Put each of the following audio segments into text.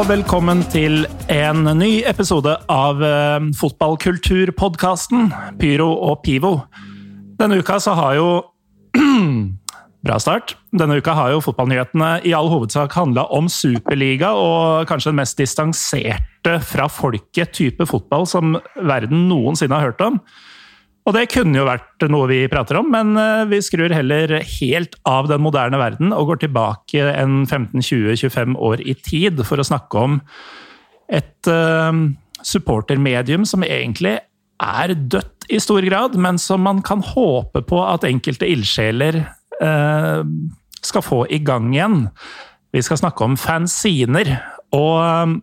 Og velkommen til en ny episode av eh, fotballkulturpodkasten Pyro og Pivo. Denne uka så har jo Bra start. Denne uka har jo fotballnyhetene i all hovedsak handla om Superliga og kanskje den mest distanserte fra folket type fotball som verden noensinne har hørt om. Og det kunne jo vært noe vi prater om, men eh, vi skrur heller helt av den moderne verden og går tilbake en 15-20-25 år i tid for å snakke om et uh, supportermedium som egentlig er dødt i stor grad, men som man kan håpe på at enkelte ildsjeler uh, skal få i gang igjen. Vi skal snakke om fanziner. Og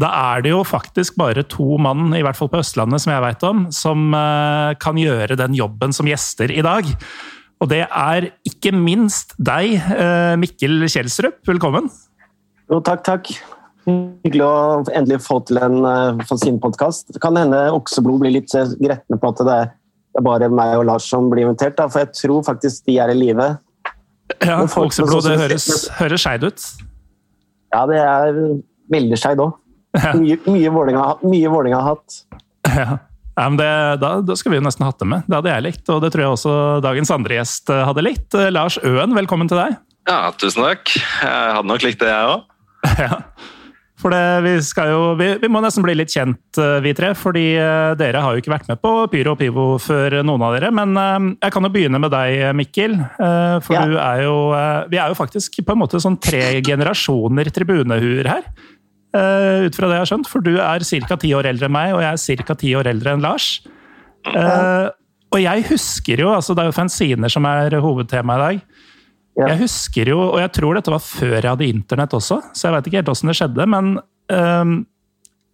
da er det jo faktisk bare to mann, i hvert fall på Østlandet, som jeg vet om, som eh, kan gjøre den jobben som gjester i dag. Og det er ikke minst deg, eh, Mikkel Kjelsrup. Velkommen. Jo, takk, takk. Hyggelig å endelig få til en uh, fanzine-podkast. Det kan hende Okseblod blir litt gretne på at det er bare meg og Lars som blir invitert, da, for jeg tror faktisk de er i live. Ja, Okseblod, det høres, høres skeid ut. Ja, det er veldig skeid òg. Mye, mye Vålerenga har hatt. Ja. Ja, men det, da, da skulle vi jo nesten hatt det med. Det hadde jeg likt, og det tror jeg også dagens andre gjest eh, hadde likt. Eh, Lars Øen, velkommen til deg. Ja, tusen takk. Jeg hadde nok likt det, jeg òg. Ja. For det, vi, skal jo, vi, vi må nesten bli litt kjent, eh, vi tre. fordi dere har jo ikke vært med på Pyro og Pivo før noen av dere. Men jeg kan jo begynne med deg, Mikkel. For Ja. du er jo Vi er jo faktisk på en måte sånn tre generasjoner tribunehuer her. Eh, ut fra det jeg har skjønt. For du er ca. ti år eldre enn meg, og jeg er ca. ti år eldre enn Lars. Eh, og jeg husker jo, altså det er jo fanziner som er hovedtema i dag. Ja. Jeg husker jo, og jeg tror dette var før jeg hadde internett også, så jeg vet ikke helt åssen det skjedde, men øhm,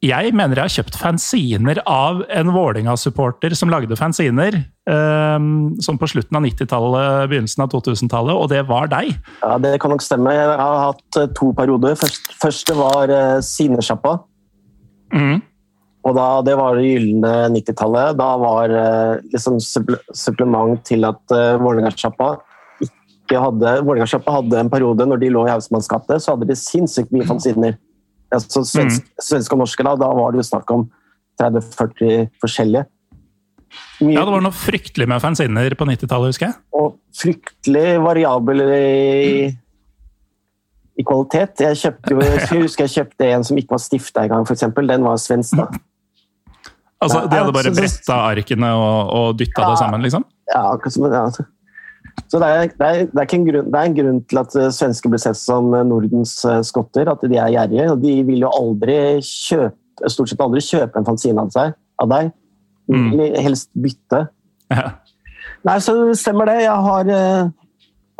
jeg mener jeg har kjøpt fanziner av en Vålerenga-supporter som lagde fanziner, Um, sånn på slutten av 90-tallet, begynnelsen av 2000-tallet, og det var deg. Ja, Det kan nok stemme. Jeg har hatt eh, to perioder. Først, første var uh, Sinesjappa. Mm. Og da, Det var det gylne 90-tallet. Da var uh, liksom supplement til at uh, Vålerenga-sjappa ikke hadde Vålerenga-sjappa hadde en periode når de lå i Hausmanns gate, så hadde de sinnssykt mye fanziner. Altså, svensk, Svenske og norske, da, da var det jo snakk om 30-40 forskjellige. Mye, Ja, det var noe fryktelig med fanziner på 90-tallet, husker jeg. og fryktelig variabel i, i kvalitet. Jeg kjøpte jo, jeg husker jeg kjøpte en som ikke var stifta engang, f.eks. Den var svensk. da. Altså, De hadde bare Ja, bretta arkene og, og dytta det sammen, liksom? Ja, akkurat som, ja. Så det er, det, er, det, er grunn, det er en grunn til at eh, svensker blir sett som eh, Nordens eh, skotter. At de er gjerrige. og De vil jo aldri kjøpe, stort sett aldri kjøpe en fanzine av, seg, av deg. De Mm. vil helst bytte. Ja. Nei, så stemmer det. Jeg har uh,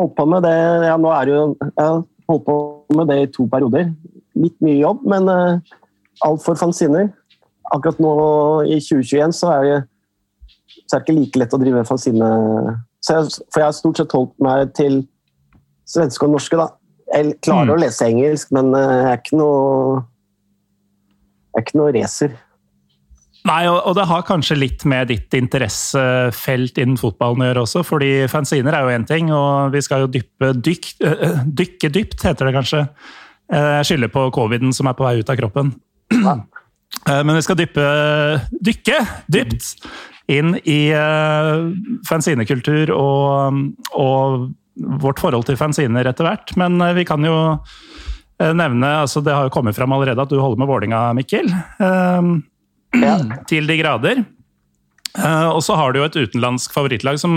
holdt på med det ja, nå er det jo, Jeg har holdt på med det i to perioder. Litt mye jobb, men uh, alt for fanziner. Akkurat nå i 2021 så er det, så er det ikke like lett å drive fanzine. Så jeg, for jeg har stort sett holdt meg til svenske og norske, da. Jeg klarer Mm. å lese engelsk, men eh, jeg er ikke noe Jeg er ikke noe racer. Nei, og, det har kanskje litt med ditt interessefelt innen fotballen å gjøre også, fordi fanziner er jo én ting, og vi skal jo dyppe dyk, øh, dykke dypt, heter det kanskje. Eh, Jeg skylder på coviden som er på vei ut av kroppen. Ja. Men vi skal dyppe, dykke dypt inn i uh, fanzinekultur og, og vårt forhold til fanziner etter hvert. Men uh, vi kan jo eh, nevne, altså det har jo kommet fram allerede at du holder med Vålinga, Mikkel. Uh, Ja. til de grader. Og så har du jo et utenlandsk favorittlag som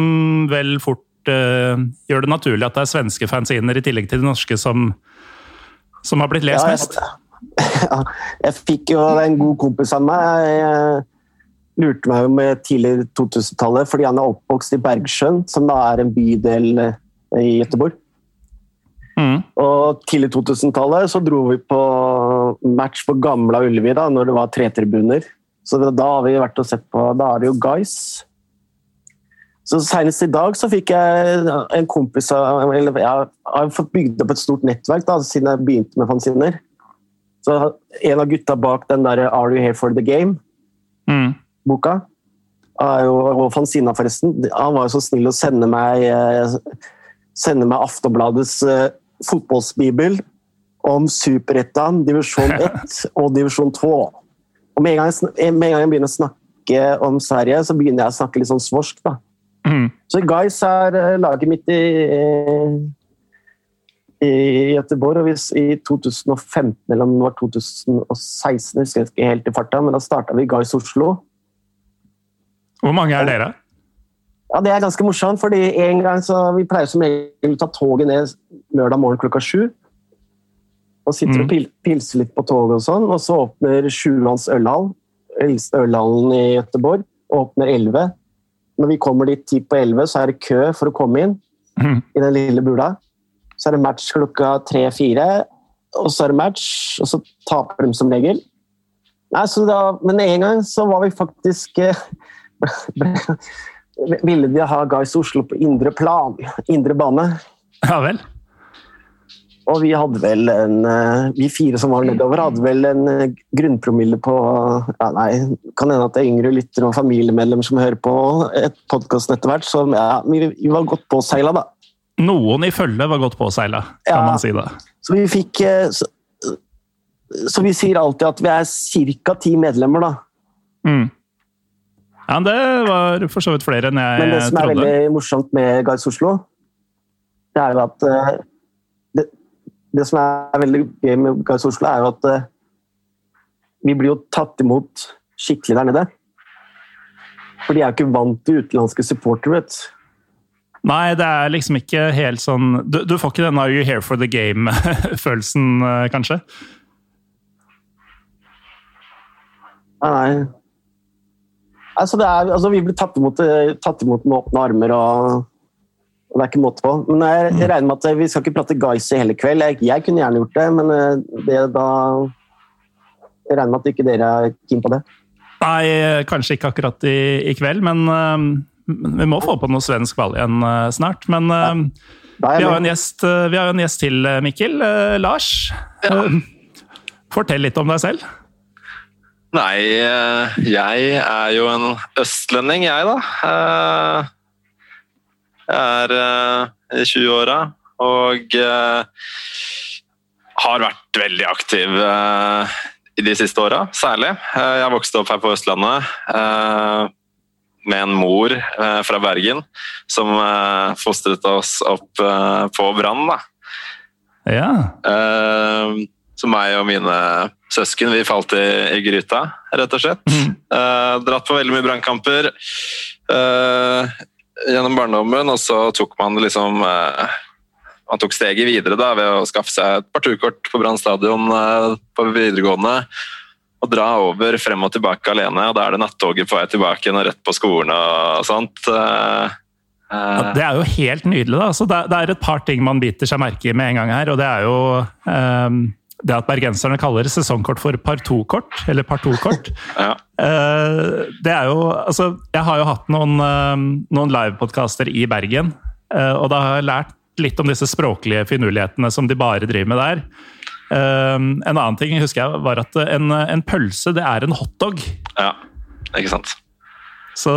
vel fort gjør det naturlig at det er svenske fanziner i tillegg til de norske som som har blitt lest Ja, mest? Ja, jeg fikk jo en god kompis av meg. Lurte meg om med tidlig 2000-tallet, fordi han er oppvokst i Bergsjøen, som da er en bydel eh, i Gøteborg. Mm. Og tidlig 2000-tallet så dro vi på match på Gamla Ullevi da, når det var tretribuner. Så da har vi vært og sett på Da er det jo Guys. Så Senest i dag så fikk jeg en kompis av eller Jeg har fått bygd opp et stort nettverk da, siden jeg begynte med fanziner. Så en av gutta bak den der Are You Here For The Game-boka Mm. Er jo, og fanzina forresten, han var jo så snill å sende meg eh, sende meg Aftonbladets eh, fotballsbibel om Superettan, divisjon 1 og divisjon 2. Og med en, gang jeg, med en gang jeg begynner å snakke om Sverige, så begynner jeg å snakke litt sånn svorsk. da. Mm. Så Guys er eh, laget mitt i, i Göteborg. Og hvis, I 2015 eller om det var 2016, husker jeg ikke helt i farta, men da starta vi Guys Oslo. Hvor mange er dere? Ja, Det er ganske morsomt, fordi en gang så vi pleier som regel å ta toget ned lørdag morgen klokka sju. Og sitter Mm. og pil, pilser litt på toget og sånn, og så åpner Sjulands ølhall, eldste ølhallen i Göteborg, åpner 11. Når vi kommer dit ti på 11, så er det kø for å komme inn Mm. i den lille bula. Så er det match klokka tre-fire, og så er det match, og så taper de som regel. Nei, så da, men en gang så var vi faktisk eh, Ville de ha Guys Oslo på indre plan, indre bane. Ja vel? Og vi hadde vel en eh, Vi fire som var nedover, hadde vel en eh, grunnpromille på ja, Nei, kan hende at det er yngre lyttere og familiemedlemmer som hører på et podkasten etter hvert, så ja, vi, vi var godt påseila, da. Noen i følge var godt påseila, kan Ja. man si det. Så vi fikk eh, så, så vi sier alltid at vi er ca. ti medlemmer, da. Mm. Ja, det var for så vidt flere enn jeg trodde. Men det som er trodde. veldig morsomt med Guys Oslo, det er jo at eh, det, det som er veldig gøy med Guys Oslo, er jo at eh, vi blir jo tatt imot skikkelig der nede. For de er jo ikke vant til utenlandske supportere. vet du. Nei, det er liksom ikke helt sånn Du, du får ikke den 'Are you here for the game'-følelsen, eh, kanskje? Nei. Altså, det er, altså, vi blir tatt imot, eh, tatt imot med åpne armer, og, og det er ikke måte på. Men jeg, jeg regner med at eh, vi skal ikke prate Guys i hele kveld. Jeg, jeg kunne gjerne gjort det, men eh, det da Jeg regner med at ikke dere er keen på det. Nei, kanskje ikke akkurat i, i kveld, men uh, vi må få på noe svensk ball igjen uh, snart. Men uh, vi har jo en gjest, vi har jo en gjest til, Mikkel. Lars, eh, fortell litt om deg selv. Nei, eh, jeg er jo en østlending, jeg, da. Eh, Jeg er eh, i 20-åra og har vært veldig aktiv i de siste åra, særlig. Jeg vokste opp her på Østlandet med en mor fra Bergen som fostret oss opp på Brann. da. Ja. Eh, Så meg og mine søsken vi falt i, i gryta, rett og slett. Eh, dratt på veldig mye brannkamper eh, gjennom barndommen, og så tok man liksom eh, Man tok steget videre da, ved å skaffe seg et parturkort på Brann stadion eh, på videregående. Og dra over frem og tilbake alene, og da er det nattoget på vei tilbake igjen og rett på skolen og sånt. Eh, Ja, Det er jo helt nydelig. da. Så det, er et par ting man biter seg merke i med en gang her. og Det er jo eh, det at bergenserne kaller sesongkort for partokort, eller partokort. ja. Eh, det er jo Altså, jeg har jo hatt noen, eh, noen livepodkaster i Bergen, eh, og da har jeg lært litt om disse språklige finurlighetene som de bare driver med der. En annen ting husker jeg var at en, en pølse, det er en hotdog. ja, ikke sant. Så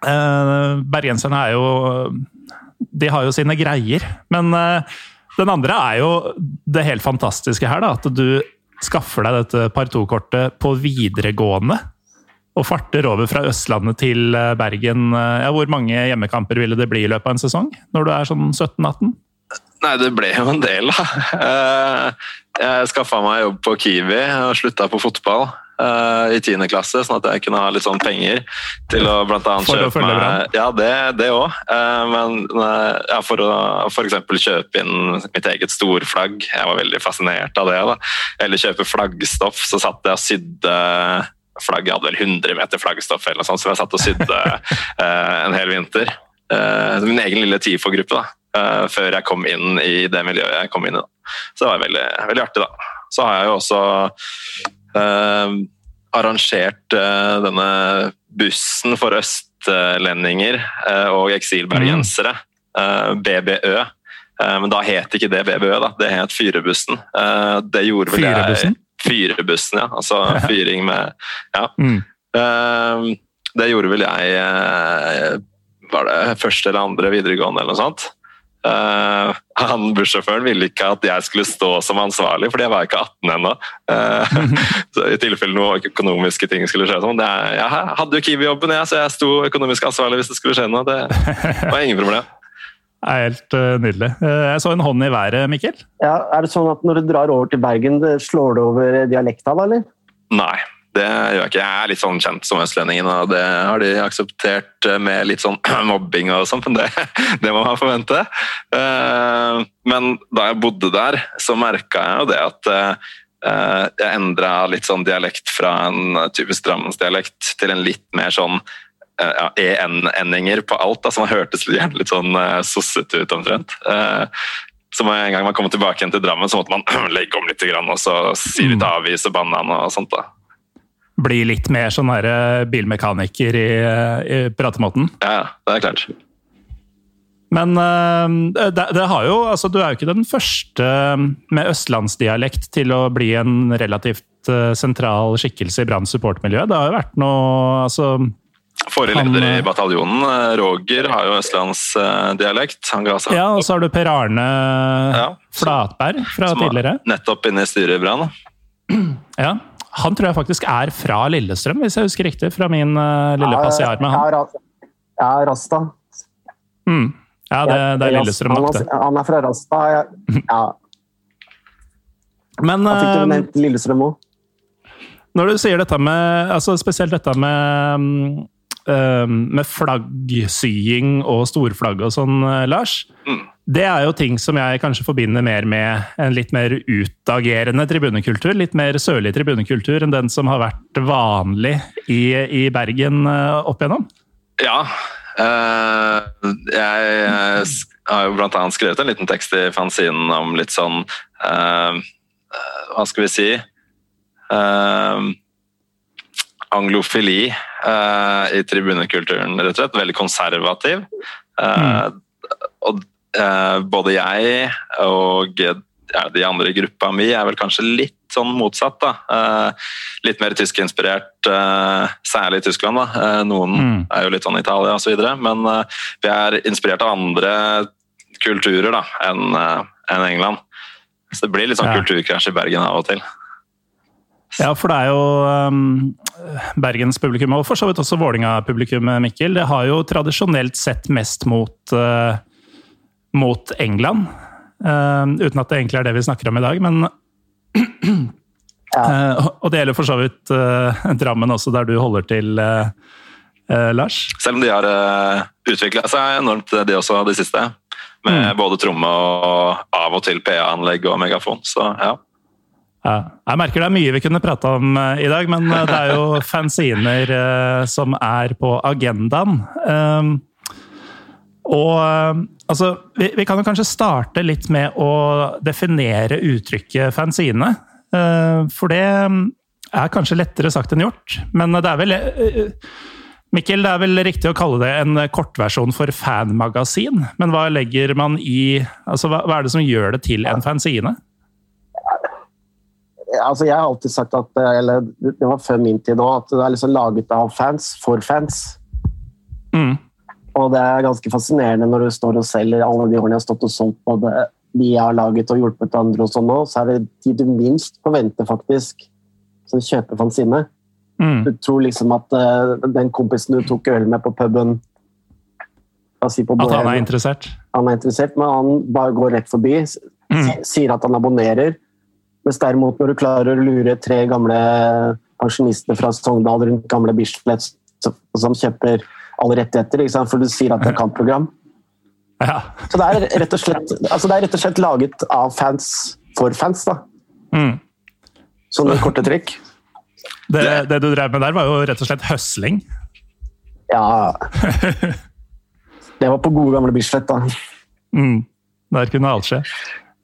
bergenserne er jo De har jo sine greier. Men den andre er jo det helt fantastiske her, da. At du skaffer deg dette par to-kortet på videregående. Og farter over fra Østlandet til eh, Bergen. Ja, hvor mange hjemmekamper ville det bli i løpet av en sesong? Når du er sånn 17-18? Nei, det ble jo en del, da. Eh, Jeg skaffa meg jobb på Kiwi og slutta på fotball. Uh, i tiende klasse, sånn at jeg kunne ha litt sånn penger til å blant annet kjøpe meg Ja, det, det òg. Uh, men uh, ja, for å f.eks. kjøpe inn mitt eget storflagg. Jeg var veldig fascinert av det. da. Eller kjøpe flaggstoff. Så satt jeg og sydde flagg. Jeg hadde vel 100 meter flaggstoff, eller noe sånt, så jeg satt og sydde en hel vinter. Min egen lille TIFO-gruppe, da. Før jeg kom inn i det miljøet jeg kom inn i. Da. Så det var veldig, veldig artig, da. Så har jeg jo også arrangert denne bussen for østlendinger og eksilbergensere, BBØ. Men da het ikke det BBØ, da. det het Fyrebussen. Det gjorde vel Fyrebussen? jeg Fyrebussen, ja. Altså fyring med Ja. Mm. Uh, det gjorde vel jeg Var det første eller andre videregående eller noe sånt. Uh, han Bussjåføren ville ikke at jeg skulle stå som ansvarlig, fordi jeg var ikke 18 ennå. I tilfelle noe økonomiske ting skulle skje. Sånn. Det, jeg hadde jo Kiwi-jobben, jeg, så jeg sto økonomisk ansvarlig hvis det skulle skje noe. Det var ingen problem. Det er helt uh, nydelig. Uh, jeg så en hånd i været, Mikkel. Ja, er det sånn at når du drar over til Bergen, det slår det over dialekta, da, eller? Nei, det gjør jeg ikke. Jeg er litt sånn kjent som østlendingen, og det har de akseptert med litt sånn mobbing og sånn, men det, det, må man forvente. Uh, men da jeg bodde der, så merka jeg jo det at jeg endra litt sånn dialekt fra en typisk drammensdialekt til en litt mer sånn ja, en-endinger på alt, da, som hørtes litt sånn sossete ut omtrent. Så en gang man kommer tilbake igjen til Drammen, så måtte man legge om litt og så si litt avis og banan og sånt. da. Bli litt mer sånn her bilmekaniker i, i pratemåten? Ja, det er klart. Men uh, det, det, har jo altså, Du er jo ikke den første med østlandsdialekt til å bli en relativt sentral skikkelse i Brann supportmiljø. Det har jo vært noe altså, Forrige leder i bataljonen, Roger, har jo østlandsdialekt. Ja, og så har du Per Arne ja, Flatberg fra tidligere. Nettopp inne i styret i Brann. Ja. Han tror jeg faktisk er fra Lillestrøm, hvis jeg husker riktig. Fra min uh, lille passiar med han. Ja, Rasta. Mm. Ja, det, det er Lillestrøm nok, det. Han er fra Rasta, ja. Men uh, fikk du nevnt Lillestrøm òg. Når du sier dette med altså Spesielt dette med med flaggsying og storflagg og sånn, Lars. Mm. Det er jo ting som jeg kanskje forbinder mer med en litt mer utagerende tribunekultur. Litt mer sørlig tribunekultur enn den som har vært vanlig i, i Bergen opp igjennom. Ja. Øh, jeg har jo blant annet skrevet en liten tekst i fanzinen om litt sånn Hva skal vi si? Anglofili i tribunekulturen, rett og slett. Veldig konservativ. Mm. Og både jeg og de andre i gruppa mi er vel kanskje litt sånn motsatt. da. litt mer tyskinspirert, særlig i Tyskland. da. noen mm. er jo litt sånn Italia osv. Så men vi er inspirert av andre kulturer da, enn en England. Så det blir litt sånn ja. kulturkrasj i Bergen av og til. Ja, for det er jo um, Bergenspublikum, og for så vidt også Vålinga-publikum, Mikkel, det har jo tradisjonelt sett mest mot, uh, mot England. Uh, uten at det egentlig er det vi snakker om i dag, men ja. uh, Og det gjelder for så vidt Drammen også, der du holder til, Lars? Selv om de har uh, utvikla seg enormt, de også, de siste. Med mm. både tromme og av og til PA-anlegg og megafon. Så ja. Ja. Jeg merker det er mye vi kunne prate om uh, i dag, men uh, det er jo fanziner uh, som er på agendaen. Um, og altså, vi, vi, kan jo kanskje starte litt med å definere uttrykket fanzine. for det er kanskje lettere sagt enn gjort, men det er vel Mikkel, det er vel riktig å kalle det en kortversjon for fanmagasin, men hva legger man i altså, hva, hva er det som gjør det til en fanzine? altså jeg har alltid sagt at eh, eller det var før min tid òg, at det er liksom laget av fans for fans. Mm. Og det er ganske fascinerende når du står og selger alle de årene jeg har stått og solgt både de jeg har laget og hjulpet andre, og sånn nå, så er det de du minst forventer faktisk som kjøper fanzine. Mm. Du tror liksom at uh, den kompisen du tok øl med på puben si på At han er interessert? Han er interessert, men han bare går rett forbi. Mm. Sier at han abonnerer mens derimot når du klarer å lure tre gamle pensjonister fra Sogndal rundt gamle Bislett som, kjøper alle rettigheter, ikke sant? for du sier at det er kampprogram. Ja. Så det er, rett og slett, altså det er rett og slett laget av fans for fans, da. Mm. Sånne korte trekk. Det, det du drev med der, var jo rett og slett høsling. Ja Det var på gode gamle Bislett, da. Mm. Der kunne alt skje.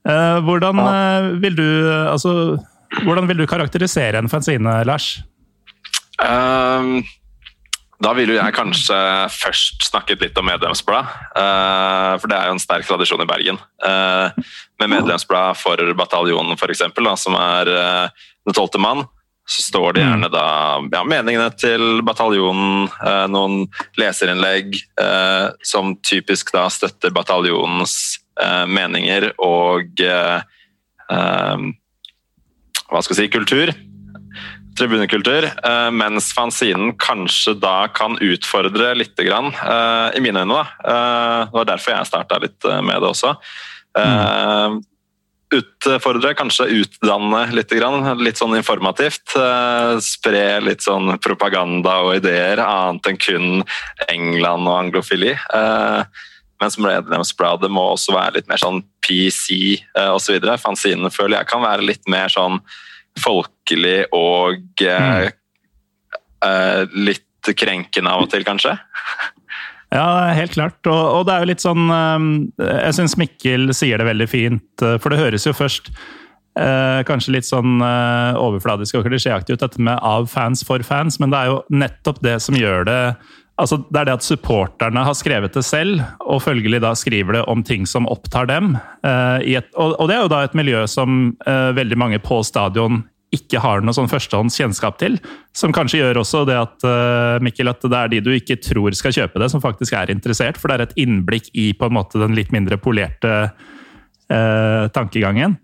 Eh, hvordan, Ja. eh, vil du, altså, hvordan vil du karakterisere en fanzine, Lars? Ehm, da ville jeg kanskje først snakket litt om medlemsblad. eh, for det er jo en sterk tradisjon i Bergen. Eh, med medlemsblad for bataljonen, f.eks., som er uh, den tolvte mann. Så står det gjerne da ja, meningene til bataljonen, eh, noen leserinnlegg eh, som typisk da støtter bataljonens eh, meninger og eh, eh, hva skal jeg si, kultur tribunekultur, eh, mens fanzinen kanskje da kan utfordre litt, grann, eh, i mine øyne. Da. Eh, det var derfor jeg starta litt med det også. Mm. Utfordre, kanskje utdanne litt, grann, litt sånn informativt. Spre litt sånn propaganda og ideer, annet enn kun England og anglofili. Men Mens medlemsbladet må også være litt mer sånn PC osv. Fanzinen føler jeg kan være litt mer sånn folkelig og eh, eh, litt krenkende av og til, kanskje. Ja, helt klart. Og, og det er jo litt sånn eh, Jeg syns Mikkel sier det veldig fint, eh, for det høres jo først eh, kanskje litt sånn eh, overfladisk og klisjéaktig ut, dette med av fans for fans, men det er jo nettopp det som gjør det Altså, det er det at supporterne har skrevet det selv, og følgelig da skriver det om ting som opptar dem. Uh, et, og, og det er jo da et miljø som uh, veldig mange på stadion ikke har noe sånn førstehånds kjennskap til. Som kanskje gjør også det at, uh, Mikkel, at det er de du ikke tror skal kjøpe det, som faktisk er interessert. For det er et innblikk i på en måte den litt mindre polerte tankegangen.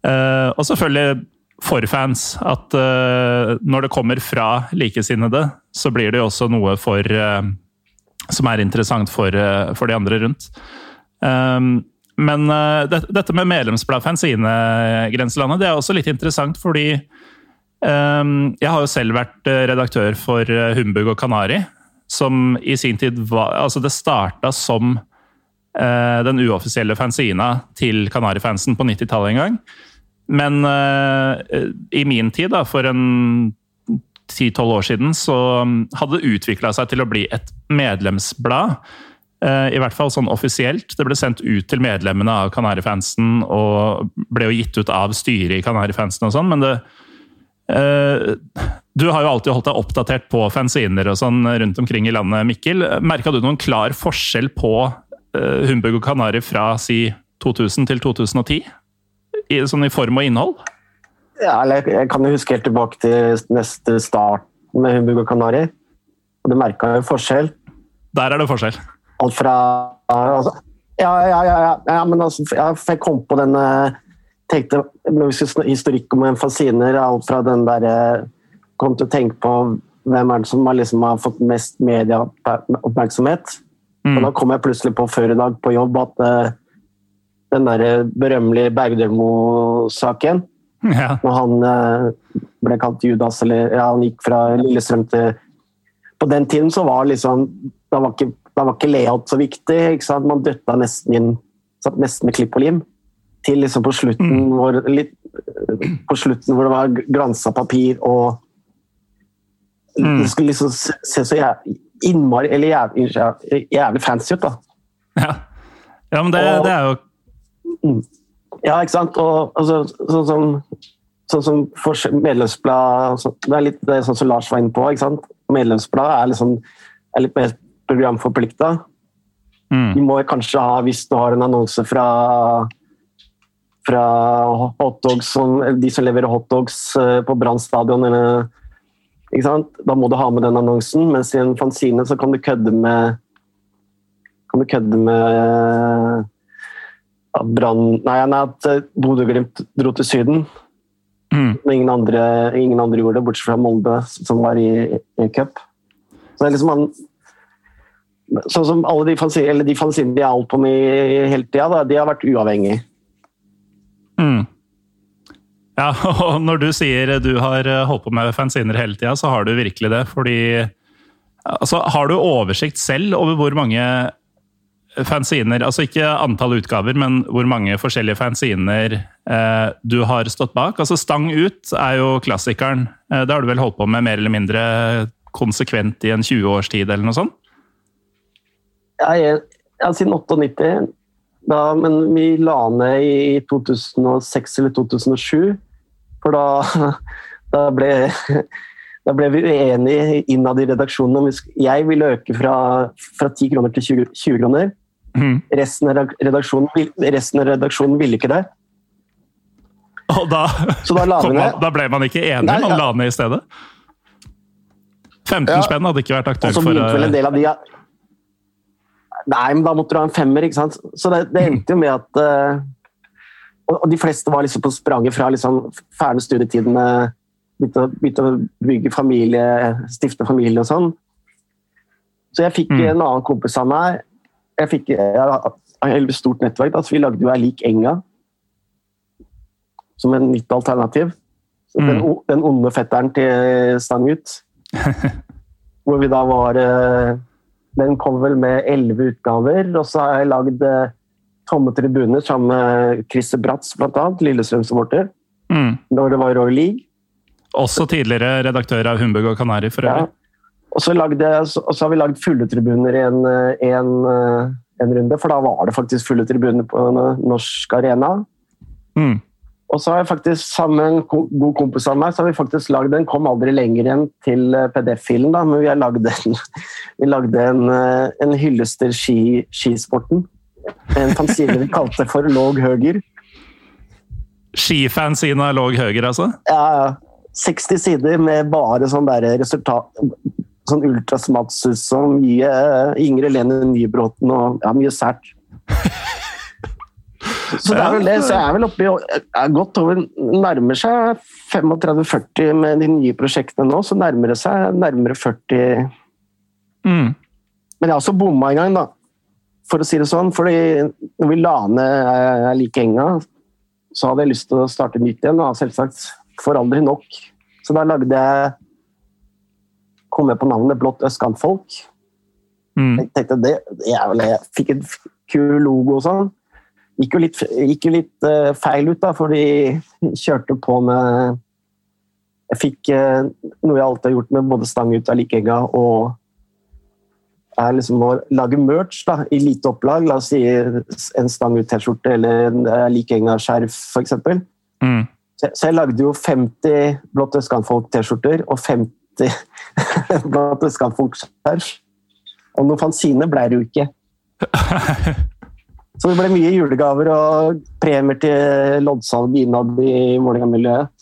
Og selvfølgelig for fans. At når det kommer fra likesinnede, så blir det jo også noe for eh, som er interessant for, eh, for de andre rundt. Um, men eh, det, dette med medlemsblad fanzine, Grenselandet, det er også litt interessant fordi um, jeg har jo selv vært redaktør for Humbug og Kanari, som i sin tid var Altså, det starta som den uoffisielle fanzina til Kanarifansen på 90-tallet en gang. Men uh, i min tid, da, for en 10-12 år siden, så um, hadde det utvikla seg til å bli et medlemsblad. Eh, I hvert fall sånn offisielt. Det ble sendt ut til medlemmene av Kanarifansen og ble jo gitt ut av styret i Kanarifansen og sånn, men det eh, Du har jo alltid holdt deg oppdatert på fanziner og sånn rundt omkring i landet, Mikkel. Merka du noen klar forskjell på eh, Humbug og Kanari fra si 2000 til 2010? I, sånn i form og innhold? Ja, eller jeg- kan jo huske helt tilbake til neste start med Humbug og Kanari. Og du merka jo forskjell. Der er det forskjell. Alt fra altså, ja, ja, ja, ja, ja, men altså, jeg kom på den eh, tenkte, Når vi skulle historikk om en fasciner, alt fra den der eh, Kom til å tenke på hvem er det som har, liksom, har fått mest medieoppmerksomhet. Og da kom jeg plutselig på før i dag på jobb at uh, den der berømmelige Bergdølmo-saken Ja. når han eh, ble kalt Judas, eller ja, han gikk fra Lillestrøm til På den tiden så var liksom Da var ikke, da var ikke layout så viktig. Man døtta nesten inn satt nesten med klipp og lim. Til liksom på slutten, hvor, litt, på slutten hvor det var glansa papir og Mm. Det skulle liksom se se så jævlig, innmari Eller jævlig, jævlig fancy ut, da. Ja, ja men det, Og- det er jo Ja, ikke sant? Og, altså, sånn som sånn som forskjell- medlemsblad så- Det er litt det er sånn som Lars var inne på. ikke sant? Medlemsblad er, liksom, er litt mer programforplikta. mm. De må kanskje ha, hvis du har en annonse fra fra hotdogs, som, de som leverer hotdogs eh, på Brann stadion, eller ikke sant? Da må du ha med den annonsen, mens i en fanzine så kan du kødde med kan du kødde med at Brann Nei, nei, at eh, Bodø-Glimt dro til Syden. Mm. Ingen andre, ingen andre gjorde det, bortsett fra Molde, som var i i cup. Så det er liksom han Sånn som alle de fanzinene eller de fanzinene de har holdt på med hele tida, de har vært uavhengige. Mm. Ja, og når du sier du har eh, holdt på med fanziner hele tida, så har du virkelig det. Fordi altså, Har du oversikt selv over hvor mange fanziner Altså ikke antall utgaver, men hvor mange forskjellige fanziner eh, du har stått bak? Altså Stang ut er jo klassikeren. Eh, det har du vel holdt på med mer eller mindre konsekvent i en 20 års tid, eller noe sånt? Ja, jeg, ja, siden 98. Da, men vi la ned i 2006 eller 2007. For da, da ble da ble vi uenige innad i redaksjonen om jeg ville øke fra, fra 10 kroner til 20, 20 kroner. Mm. Resten, av redaksjonen, resten, av redaksjonen, ville ikke det. Og da, da, man, da ble man ikke enig? Nei, ja. Man la ned i stedet? 15 ja. spenn hadde ikke vært aktuelt for vel en del av de, Nei, men da måtte du ha en femmer, ikke sant. Så det, det endte jo med at uh, Og de fleste var liksom på spranget fra liksom ferne studietiden begynte begynte å, bygge familie, stifte familie og sånn. Så jeg fikk mm. en annen kompis av meg. Jeg fikk et stort nettverk. Altså, vi lagde jo ei lik enga som en nytt alternativ. Mm. Den, den, onde fetteren til Stangut. hvor vi da var eh, Den kom vel med elleve utgaver. Og så har jeg lagd eh, Tomme tribuner sammen med Christer Bratz, bl.a. Lillestrøm-supporter. Mm. Når det var Royal League. Også tidligere redaktør av Humbug og Kanari, for øvrig. Ja. Og så, lagde, så, har vi lagd fulle tribuner i en, en, en, runde, for da var det faktisk fulle tribuner på Norsk Arena. Mm. Og så har jeg faktisk, sammen en god kompis av meg, så har vi faktisk lagd Den kom aldri lenger enn til eh, PDF-filen, da, men vi har lagd en, vi lagde en, eh, en hyllest til ski, skisporten. En fanzine vi kalte for Låg Høger. Skifansine av Låg Høger, altså? Ja, ja. 60 sider med bare sånn resultat Sånn Ultrasmatsus og mye Ingrid Lene Nybråten og ja, mye sært. Så det er vel det. Så jeg er vel oppe i godt over Nærmer seg 35-40 med de nye prosjektene nå, så nærmer det seg nærmere 40 mm. Men jeg har også bomma en gang, da. For å si det sånn. fordi når vi la ned Jeg like enga, så hadde jeg lyst til å starte nytt igjen. Da, selvsagt får aldri nok. Så da lagde jeg Kom jeg på navnet Blått østkantfolk. Mm. Jeg tenkte det, jeg, jeg fikk en kul logo og sånn. Gikk jo litt, gikk jo litt uh, feil ut, da, for de kjørte på med Jeg fikk uh, noe jeg alltid har gjort med både stang ut av Likegga og er liksom å lage merch da, i lite opplag. La oss si en stang ut T-skjorte eller en uh, Likegga-skjerf, f.eks. Mm. Så jeg lagde jo 50 Blått østkantfolk-T-skjorter og 50 Blått østkantfolk-skjerf. Og noen fanzine ble det jo ikke. Så det ble mye julegaver og premier til loddsalg innad i Vålerenga-miljøet.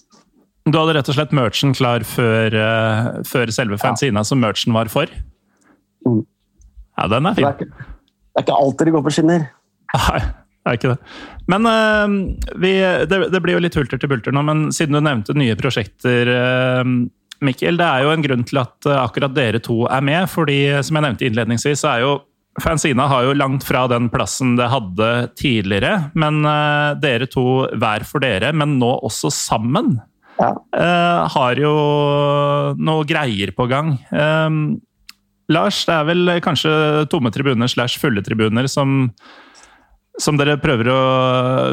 Du hadde rett og slett merchen klar før, uh, før selve fanzina ja. som merchen var for? Mm. Ja, den er fin. Det er ikke, det er ikke alltid det går på skinner. Nei, det er ikke det. Men uh, vi, det, det, blir jo litt hulter til bulter nå, men siden du nevnte nye prosjekter, uh, Mikkel, det er jo en grunn til at uh, akkurat dere to er med. fordi som jeg nevnte innledningsvis, så er jo Fanzina har jo langt fra den plassen det hadde tidligere. Men dere to hver for dere, men nå også sammen, ja. har jo noe greier på gang. Lars, det er vel kanskje tomme tribuner slash fulle tribuner som som dere prøver å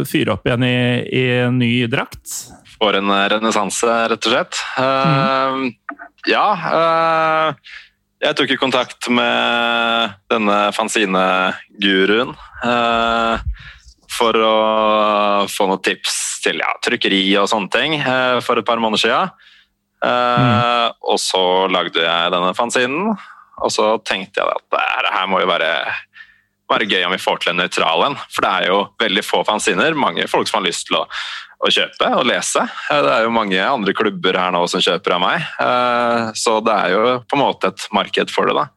fyre opp igjen i, i en ny drakt? For en renessanse, rett og slett. Mm. Uh, ja. Uh, jeg tok i kontakt med denne fanzine-guruen uh, for å få noen tips til ja, trykkeri og sånne ting for et par måneder siden. Mm. Og så lagde jeg denne fanzinen, og så tenkte jeg at det her må jo være være gøy om vi får til en nøytral en. For det er jo veldig få fanziner. Mange folk som har lyst til å, å, kjøpe og lese. Eh, det er jo mange andre klubber her nå som kjøper av meg. Eh, så det er jo på en måte et marked for det. da.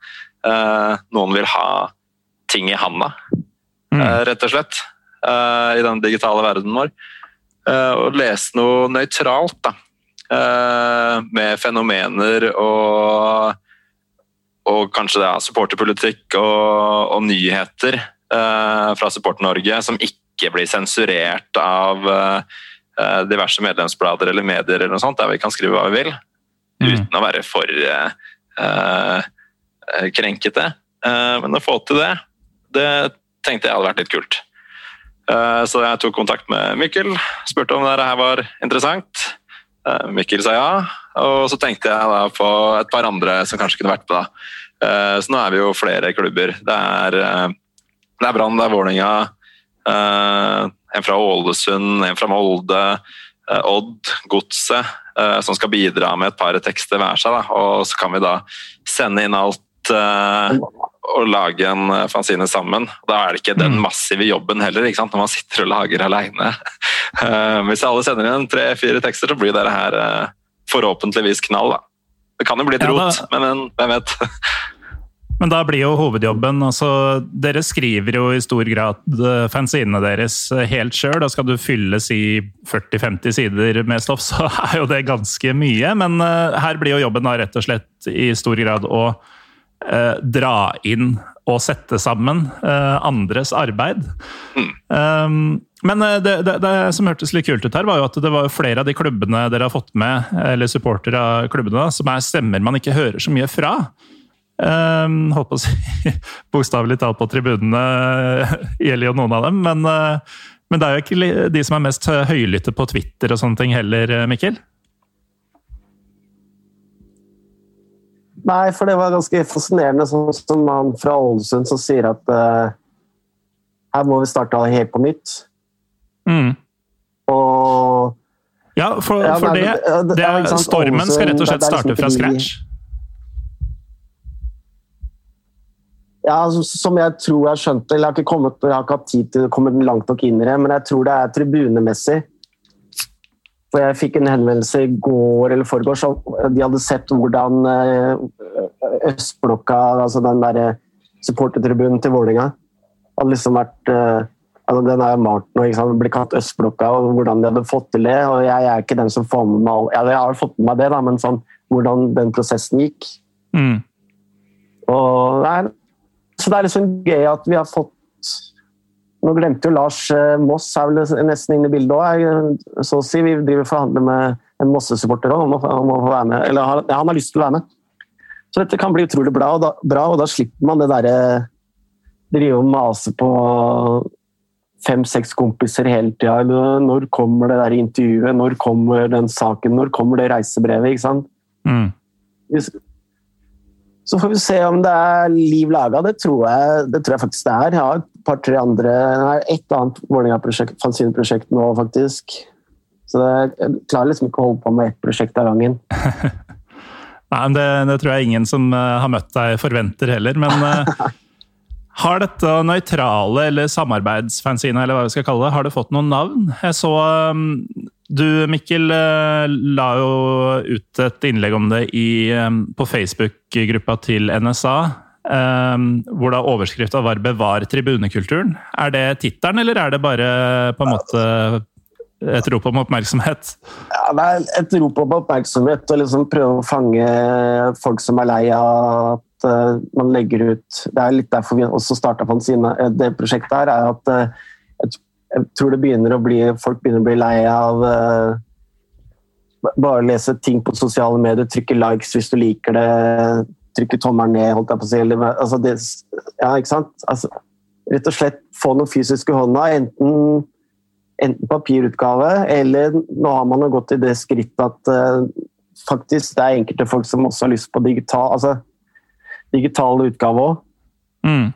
Eh, noen vil ha ting i handa, mm. rett og slett. I den digitale verdenen vår. Og lese noe nøytralt, da. Med fenomener og og kanskje det er supporterpolitikk og, og nyheter eh, fra Support-Norge som ikke blir sensurert av, eh, diverse medlemsblader eller medier eller noe sånt, der vi kan skrive hva vi vil, Mm. uten å være for uh, eh, krenkete. Uh, men å få til det, det tenkte jeg hadde vært litt kult. Uh, så jeg tok kontakt med Mikkel, spurte om dette her var interessant. Eh, Mikkel sa ja, og så tenkte jeg da på et par andre som kanskje kunne vært med. da. Eh, Så nå er vi jo flere klubber. Det er, eh, det er Brann, det er Vålerenga, eh, en fra Ålesund, en fra Molde, eh, Odd, Godset, eh, som skal bidra med et par tekster hver seg. Da. Og så kan vi da sende inn alt eh, og lage en fanzine sammen. Da er det ikke den massive jobben heller, når man sitter og lager alene. Eh, Hvis alle sender inn tre-fire tekster, så blir det her forhåpentligvis knall. Da. Det kan jo bli et rot, men men hvem vet. Men da blir jo hovedjobben altså, Dere skriver jo i stor grad eh, fanzinene deres eh, helt sjøl. Da skal du fylles i 40-50 sider med stoff, så er jo det ganske mye. Men uh, her blir jo jobben da rett og slett i stor grad å uh, dra inn og sette sammen uh, andres arbeid. Um, men det, det, det som hørtes litt kult ut her, var jo at det var flere av de klubbene dere har fått med, eller supportere av klubbene, som er stemmer man ikke hører så mye fra. Um, holdt på å si bokstavelig talt på tribunene gjelder jo noen av dem, men, eh, men det er jo ikke de som er mest høylytte på Twitter og sånne ting heller, eh, Mikkel? Nei, for det var ganske fascinerende, sånn som han fra Ålesund som sier at uh, her må vi starte helt på nytt. Mm. Og Ja, for, Ja, nei, det, det- det er, stormen skal rett og slett starte liksom fra scratch. Ja, altså, som jeg tror jeg skjønte, eller jeg har ikke, kommet, jeg har ikke hatt tid til å komme langt nok inn i det, men jeg tror det er tribunemessig. For jeg fikk en henvendelse i går eller foregårs. de hadde sett hvordan eh, Østblokka, altså den der supportertribunen til Vålerenga, hadde liksom vært eh, altså Den er jo malt nå, ikke sant? blir kalt Østblokka, og hvordan de hadde fått til det. og Jeg er ikke den som får med meg all- ja, Jeg har fått med meg det, da, men sånn, hvordan den prosessen gikk. Mm. Og, nei, så det er liksom gøy at vi har fått Nå glemte jo Lars eh, Moss er vel nesten inne i bildet òg. Så å si. Vi driver og forhandler med en Mosse-supporter òg om, om å få være med. Eller han, ja, han har lyst til å være med. Så dette kan bli utrolig bra, og da, bra, og da slipper man det derre Drive og mase på fem-seks kompiser hele tida. Når kommer det der intervjuet? Når kommer den saken? Når kommer det reisebrevet? ikke sant? Mm. Så får vi se om det er liv laga. Det, det tror jeg faktisk det er. Jeg har et par-tre andre Nei, Et annet Vålerenga-prosjekt, fanzine-prosjekt nå, faktisk. Så det, jeg klarer liksom ikke å holde på med ett prosjekt av gangen. Nei, men det, det tror jeg ingen som eh, har møtt deg forventer heller, men eh, har dette nøytrale eller samarbeidsfanzina, eller hva vi skal kalle det, har det fått noen navn? Jeg så um, du, Mikkel, eh, la jo ut et innlegg om det i, på på Facebook-gruppa til NSA. Um, hvor da overskrifta var 'Bevar tribunekulturen'. Er det tittelen, eller er det bare på en måte et rop om oppmerksomhet? Ja, det er et rop om oppmerksomhet og liksom prøve å fange folk som er lei av at uh, man legger ut Det er litt derfor vi også starta Eh, Det prosjektet her er at uh, jeg, tror det begynner å bli, folk begynner å bli lei av eh, bare lese ting på sosiale medier, trykke likes hvis du liker det, trykke tommelen ned, holdt jeg på å si. Altså det, ja, ikke sant? Altså, rett og slett få noe fysisk i hånda. enten enten papirutgave, eller nå har man jo gått i det skrittet at uh, faktisk det er enkelte folk som også har lyst på digital, altså, digital utgave òg. Mm.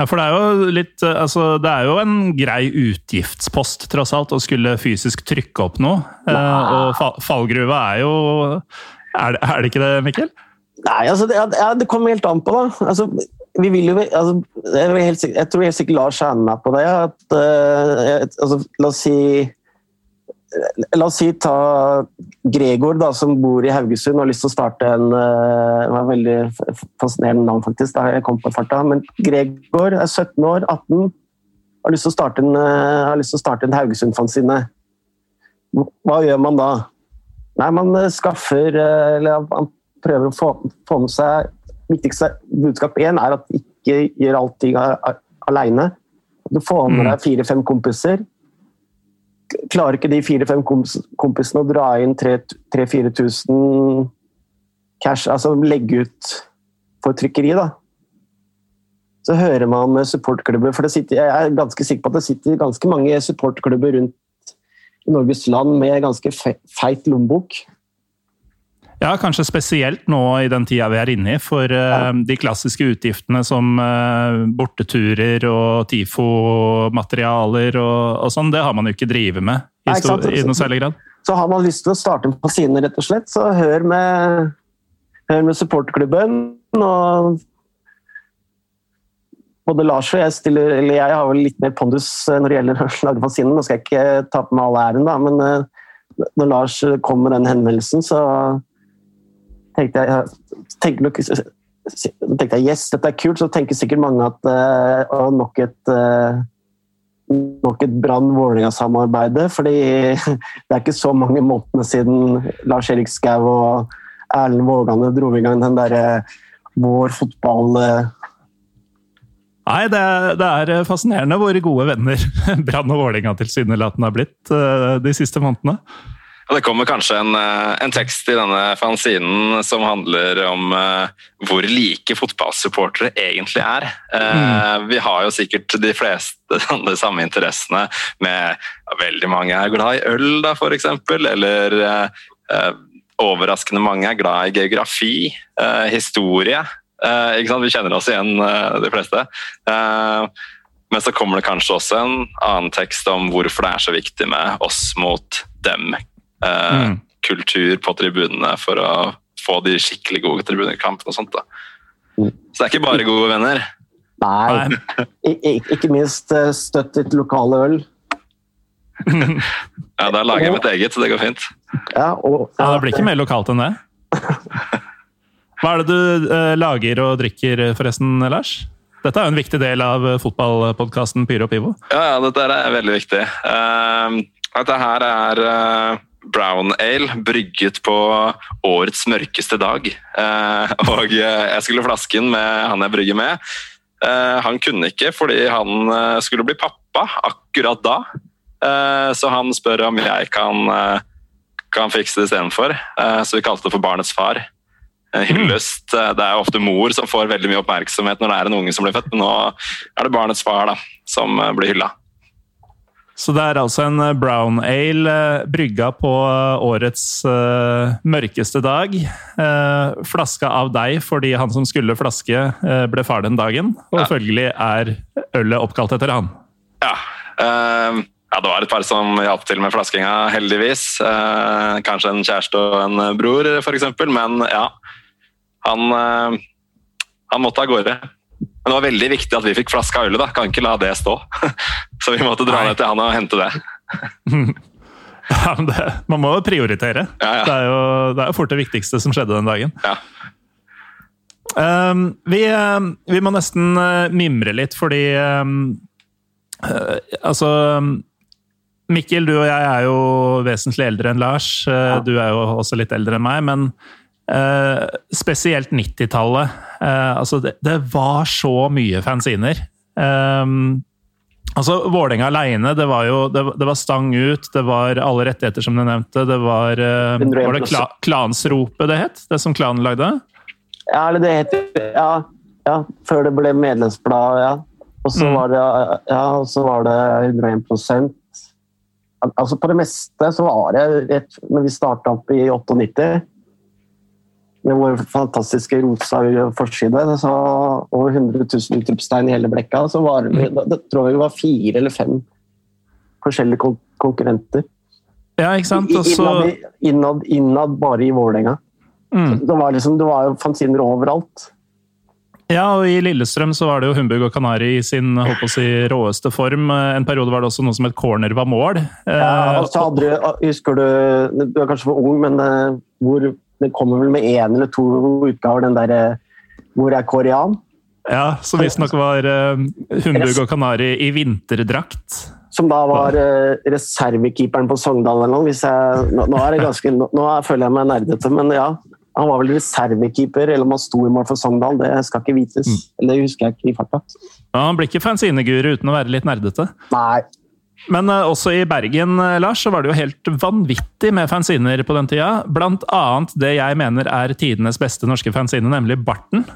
Ja, for det er jo litt eh, Altså, det er jo en grei utgiftspost, tross alt, å skulle fysisk trykke opp noe. Eh, og fa fallgruva er jo er det, er det ikke det, Mikkel? Nei, altså, det, ja, det kommer helt an på, da. Altså, vi vil jo, altså, jeg, vil helt, jeg tror helt sikkert Lars er med på det. At, uh, altså, la oss si La oss si ta Gregor, da, som bor i Haugesund og har lyst til å starte en eh, Det var et veldig fascinerende navn, faktisk. da jeg kom på farta. Men Gregor er 17 år, 18, har lyst til å starte en, eh, har lyst til å starte en Haugesund-fanzine. Hva gjør man da? Nei, man eh, skaffer Eller man prøver å få, få med seg Viktigste budskap én er at ikke gjør allting aleine. Du får med Mm. deg fire-fem kompiser. Klarer ikke de fire-fem kompisene å dra inn 3000-4000 cash, altså legge ut for trykkeri, da. Så hører man med supportklubber, for sitter, jeg er ganske sikker på at det sitter ganske mange supportklubber rundt i Norges land med ganske feit lommebok. Ja, kanskje spesielt nå i den tida vi er inne i. For uh, de klassiske utgiftene som uh, borteturer og TIFO-materialer og, og, sånn, det har man jo ikke drevet med i, Nei, i noe særlig grad. Så har man lyst til å starte på sine, rett og slett, så hør med, hør med supportklubben. og både Lars og jeg stiller, eller jeg har vel litt mer pondus eh, når det gjelder å lage fasinen. Nå skal jeg ikke ta på meg all æren, da, men når Lars kom med den henvendelsen, så tenkte jeg, tenkte nok, tenkte jeg yes, dette er kult. Så tenker sikkert mange at uh, nok et uh, nok et Brann-Vålerenga-samarbeid. fordi det er ikke så mange månedene siden Lars Erik Skau og Erlend Vågane dro i gang den derre vår fotball... Nei, det er, det er, fascinerende hvor gode venner Brann og Vålerenga tilsynelatende har blitt de siste månedene. Og det kommer kanskje en, eh, en, tekst i denne fanzinen som handler om uh, hvor like fotballsupportere egentlig er. Uh, mm. Vi har jo sikkert de fleste de samme interessene med ja, Veldig mange er glad i øl, da, f.eks. Eller uh, overraskende mange er glad i geografi, historie. Vi kjenner oss igjen, de fleste. men så kommer det kanskje også en annen tekst om hvorfor det er så viktig med oss mot dem eh, mm. kultur på tribunene for å få de skikkelig gode tribunekampene og sånt. da. Mm. Så det er ikke bare gode venner. Nei, Ik ikke minst eh, støtt ditt lokale øl. ja, der lager jeg mitt eget, så det går fint. Ja, og, ja, Det blir ikke mer lokalt enn det. Hva er det du eh, lager og drikker, forresten, Lars? Dette er jo en viktig del av fotballpodkasten Pyro og Pivo. Ja, ja, dette er veldig viktig. Uh, dette her er uh, brown ale brygget på årets mørkeste dag. Eh, og jeg skulle flaske den med han jeg brygger med. Eh, han kunne ikke fordi han eh, skulle bli pappa akkurat da. Så han spør om jeg kan, kan fikse det istedenfor. Så vi kalte det for Barnets far. Hyllest. Det er ofte mor som får veldig mye oppmerksomhet når det er en unge som blir født, men nå er det barnets far da, som blir hylla. Så det er altså en eh, brown ale eh, brygga på eh, årets uh, mørkeste dag. Uh, flaska av deg fordi han som skulle flaske, uh, ble far den dagen. Og ja. følgelig er ølet oppkalt etter han. Ja. Ja, det var et par som hjalp til med flaskinga, heldigvis. kanskje en kjæreste og en bror, f.eks. Men ja. Han, han måtte av gårde. Men det var veldig viktig at vi fikk flaska ølet, da, Kan ikke la det stå. Så vi måtte dra ned til han og hente det. ja, men det, Man må jo prioritere. Ja, ja. Det, er jo, det er jo fort det viktigste som skjedde den dagen. Ja. Um, vi, um, vi, må nesten uh, mimre litt, fordi um, uh, Altså Mikkel, du og jeg er jo vesentlig eldre enn Lars. Uh, du er jo også litt eldre enn meg. men Uh, spesielt 90-tallet. Uh, eh, altså det, det, var så mye fanziner. Um, altså Vålerenga aleine, det var jo det, det, var stang ut, det var alle rettigheter, som du nevnte. Det var, uh, var det kla, Klansropet det het? Det som klanen lagde? Ja, eller det het ja, ja, før det ble medlemsblad, ja. Og så mm. var det ja, og så var det 101% Altså På det meste så var det rett når vi starta opp i 98 med vår fantastiske rosa forside. Så over 100 000 utropstegn i hele blekka. Så var det, mm. det tror jeg vi var fire eller fem forskjellige kon konkurrenter. Ja, ikke sant? Også... Innad, innad, innad, bare i Vålerenga. Mm. Det var liksom, det var jo fanziner overalt. Ja, og i Lillestrøm så var det jo Humbug og Kanari i sin håper å si, råeste form. En periode var det også noe som het corner var mål. Ja, og så hadde du, Husker du Du er kanskje for ung, men uh, hvor det kommer vel med én eller to utgaver, den derre Hvor er Korean? Ja, som visstnok var uh, Humbug og Kanari i vinterdrakt. Som da var uh, reservekeeperen på Sogndal eller noe. Jeg, nå, nå, er det ganske, nå, nå, føler jeg meg nerdete, men ja. Han var vel reservekeeper, eller om han sto i mål for Sogndal. Det skal ikke vites. Mm. Eller det husker jeg ikke i farta. Ja, han blir ikke fanzineguru uten å være litt nerdete. Nei. Men uh, også i Bergen uh, Lars, så var det jo helt vanvittig med fanziner på den tida. Blant annet det jeg mener er tidenes beste norske fanzine, nemlig Barten.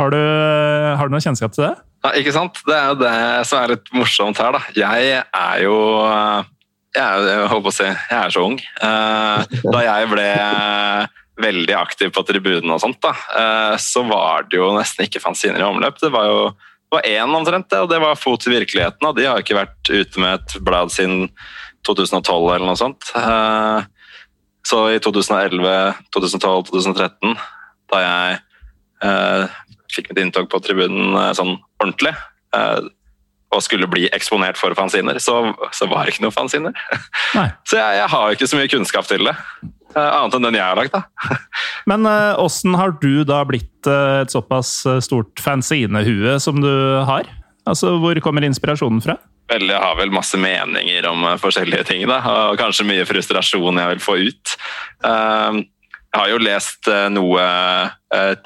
Har du, uh, har du noe kjennskap til det? Ja, ikke sant? Det er jo det som er litt morsomt her. da. Jeg er jo Jeg, jeg holdt på å si jeg er så ung. Da jeg ble veldig aktiv på tribunene og sånt, da, så var det jo nesten ikke fanziner i omløp. Det var jo det var én omtrent, og det var Fot i virkeligheten. og De har ikke vært ute med et blad siden 2012 eller noe sånt. Eh, så i 2011, 2012, 2013, da jeg eh, fikk mitt inntog på tribunen eh, sånn ordentlig, og skulle bli eksponert for fanziner, så, så var det ikke noe fanziner. så jeg, jeg har ikke så mye kunnskap til det. Annet enn den jeg har lagd, da. Men åssen uh, har du da blitt uh, et såpass stort fanzinehue som du har? Altså, Hvor kommer inspirasjonen fra? Vel, jeg har vel masse meninger om uh, forskjellige ting, da. Og kanskje mye frustrasjon jeg vil få ut. jeg har jo lest noe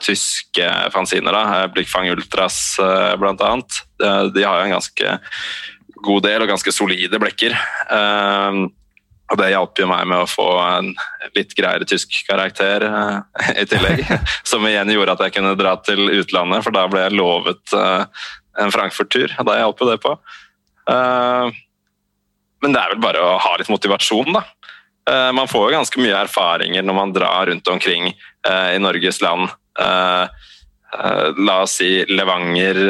tyske fanziner, da. Blikkfang Ultras, blant annet. de har jo en ganske god del og ganske solide blekker. Og det hjalp jo meg med å få en litt greiere tysk karakter uh, i tillegg. Som igjen gjorde at jeg kunne dra til utlandet, for da ble jeg lovet uh, en Frankfurt-tur. Og da hjalp jo det på. Uh, men det er vel bare å ha litt motivasjon, da. man får jo ganske mye erfaringer når man drar rundt omkring i Norges land. la oss si Levanger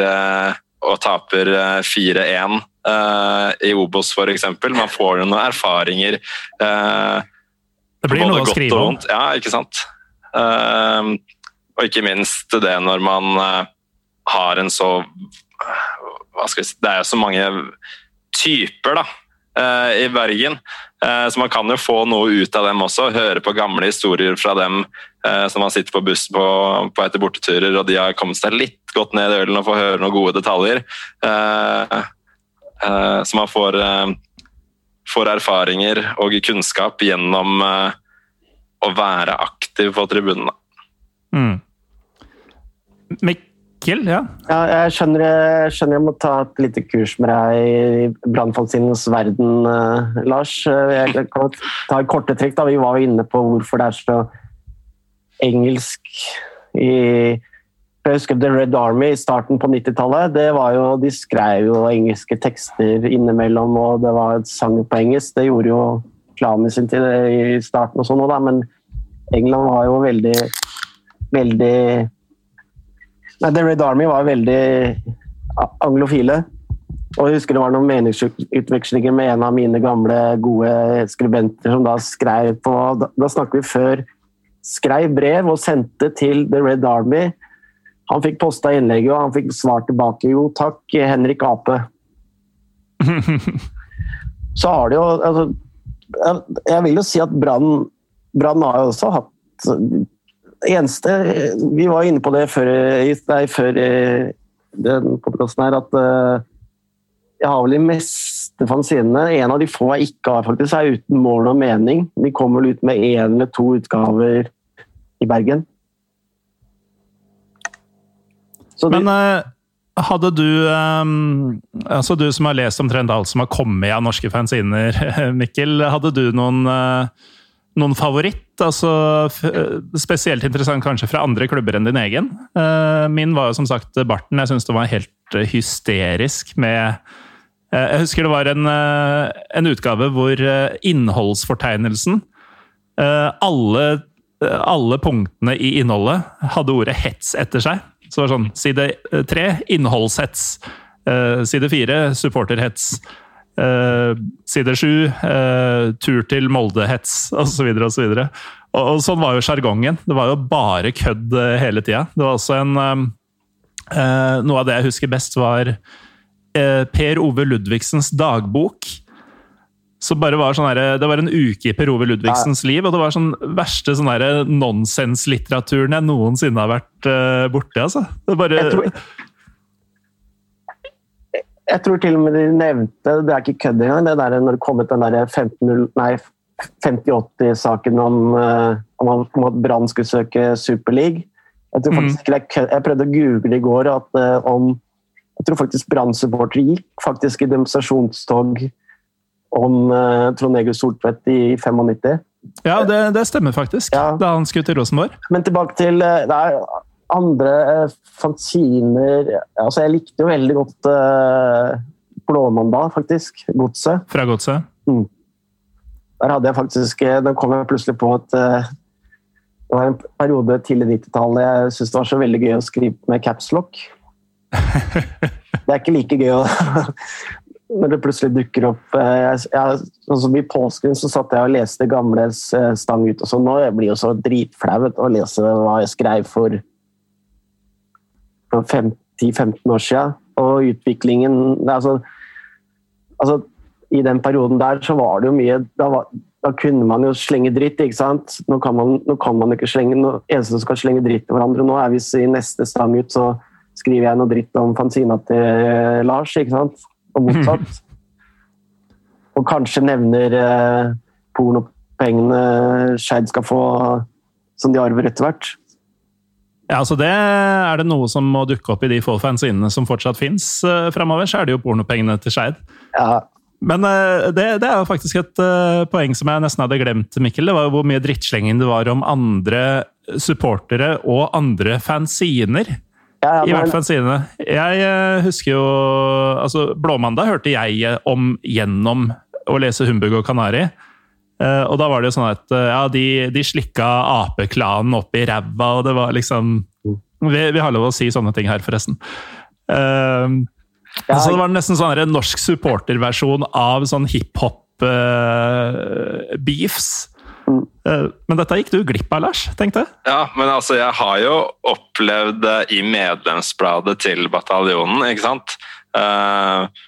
og taper 4-1 uh, i Obos f.eks. Man får jo noen erfaringer. Uh, det blir noe å skrive om. Ja, ikke sant. Og ikke minst det når man har en så hva skal vi si, Det er jo så mange typer da, i Bergen. Så man kan jo få noe ut av dem også. Høre på gamle historier fra dem som har sittet på bussen på, på etter borteturer, og de har kommet seg litt godt ned i ølen og få høre noen gode detaljer. Eh, så man får, eh, får, erfaringer og kunnskap gjennom eh, å være aktiv på tribunen. Mm. Mikkel, ja? ja jeg, skjønner, jeg skjønner jeg må ta et lite kurs med deg i brannfallsinens verden, Lars. Jeg kan ta et korte trekk. da. Vi var jo inne på hvorfor det er så engelsk i jeg husker The Red Army i starten på 90-tallet. De skrev jo engelske tekster innimellom, og det var et sang på engelsk. Det gjorde jo klanen sin tid i starten, og sånn, men England var jo veldig veldig Nei, The Red Army var veldig anglofile. Og jeg husker det var noen meningsutvekslinger med en av mine gamle, gode skribenter som da skrev på Da, da snakker vi før skrev brev og sendte til The Red Army han fikk posta innlegget, og han fikk svar tilbake. Jo takk, Henrik Ape. Så har det jo altså, Jeg vil jo si at Brann har jo også hatt eneste Vi var inne på det før, nei, før eh, den podkasten her, at uh, jeg har vel de meste fanzinene. En av de få jeg ikke har, faktisk, er uten mål og mening. De kommer vel ut med én eller to utgaver i Bergen. Men de, hadde du altså Du som har lest omtrent alt som har kommet av norske fanziner, Mikkel. Hadde du noen, noen favoritt? Altså, spesielt interessant kanskje fra andre klubber enn din egen. Uh, min var jo som sagt Barten. Jeg syns det var helt hysterisk med Jeg husker det var en, en utgave hvor innholdsfortegnelsen alle, alle punktene i innholdet hadde ordet 'hets' etter seg. Så det var sånn Side eh, tre innholdshets. Side fire supporterhets. Uh, side sju uh, tur til Molde-hets, osv. osv. Og, og, og sånn var jo sjargongen. Det var jo bare kødd hele tida. Det var også en um, Noe av det jeg husker best, var Per Ove Ludvigsens dagbok så bare var sånn her, Det var en uke i Per Ove Ludvigsens ja. liv, og det var sånn verste sånn nonsenslitteraturen jeg noensinne har vært uh, borti. altså. Det bare... Jeg tror, jeg tror, til og med de nevnte, det er ikke kødd engang, det der når det kom ut den der 50-80-saken om, uh, om, at Brann skulle søke Superleague. Jeg tror faktisk mm. ikke det er kødd. Jeg prøvde å google i går at uh, om jeg tror faktisk Brann-supportere gikk faktisk i demonstrasjonstog om uh, Trond Egil Soltvedt i 95. Ja, det, det stemmer faktisk. Ja. Da han skulle til Rosenborg. Men tilbake til det er andre uh, fanziner altså Jeg likte jo veldig godt uh, Blåmandag, faktisk. Godset. Fra Godset? Mm. Der hadde jeg faktisk Den kom jeg plutselig på at det var en periode tidlig 90-tallet jeg syntes det var så veldig gøy å skrive med capslock. Det er ikke like gøy å når det plutselig dukker opp eh, jeg, jeg, som I påsken så satt jeg og leste gamle eh, Stang ut og sånn. Nå jeg blir jo så dritflaut å lese hva jeg skrev for 10-15 år siden. Og utviklingen altså, altså, I den perioden der så var det jo mye da, var, da kunne man jo slenge dritt, ikke sant? Nå kan man, nå kan man ikke slenge noe eneste som skal slenge dritt til hverandre. Nå er Hvis i neste Stang ut så skriver jeg noe dritt om fanzina til Lars, ikke sant? og motsatt. Og kanskje nevner eh, pornopengene Skeid skal få som de arver etter hvert. Ja, altså det Er det noe som må dukke opp i de få fanzinene som fortsatt fins uh, framover, så er det jo pornopengene til Skeid. Ja. Men uh, det, det, er jo faktisk et uh, poeng som jeg nesten hadde glemt, Mikkel. Det var jo hvor mye drittslenging det var om andre supportere og andre fanziner. Ja, ja, I hvert fall sine. Jeg husker jo altså Blåmandag hørte jeg eh, om gjennom å lese Humbug og Kanari. Uh, og da var det jo sånn at uh, ja, de, de slikka apeklanen opp i ræva, og det var liksom vi, vi, har lov å si sånne ting her, forresten. Uh, ja, så det var nesten sånn en norsk supporterversjon av sånn hiphop beefs. Uh, men dette gikk du glipp av, Lars? tenkte jeg. Ja, men altså, jeg har jo opplevd det i medlemsbladet til bataljonen, ikke sant. Eh,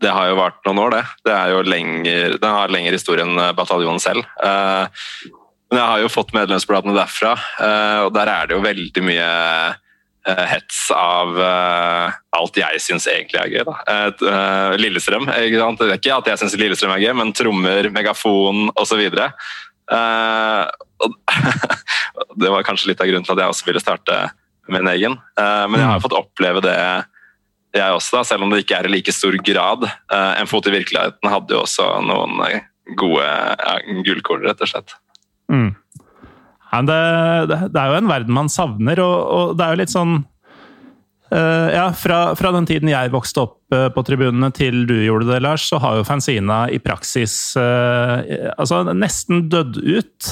det har jo vært noen år, det. det er jo lenger, den har lengre historie enn bataljonen selv. Eh, men jeg har jo fått medlemsbladene derfra, og der er det jo veldig mye hets av alt jeg syns egentlig er gøy. Da. Lillestrøm. Ikke sant? Er ikke at jeg syns Lillestrøm er gøy, men trommer, megafon osv. Det var kanskje litt av grunnen til at jeg også ville starte en egen. Men jeg har fått oppleve det jeg også, da, selv om det ikke er i like stor grad. Uh, en fot i virkeligheten hadde jo også noen gode ja, gullkorn, rett og slett. Mm. Det, det, er jo en verden man savner, og, og det er jo litt sånn Uh, ja, fra, fra, den tiden jeg vokste opp uh, på tribunene til du gjorde det, Lars, så har jo Fanzina i praksis uh, altså nesten dødd ut.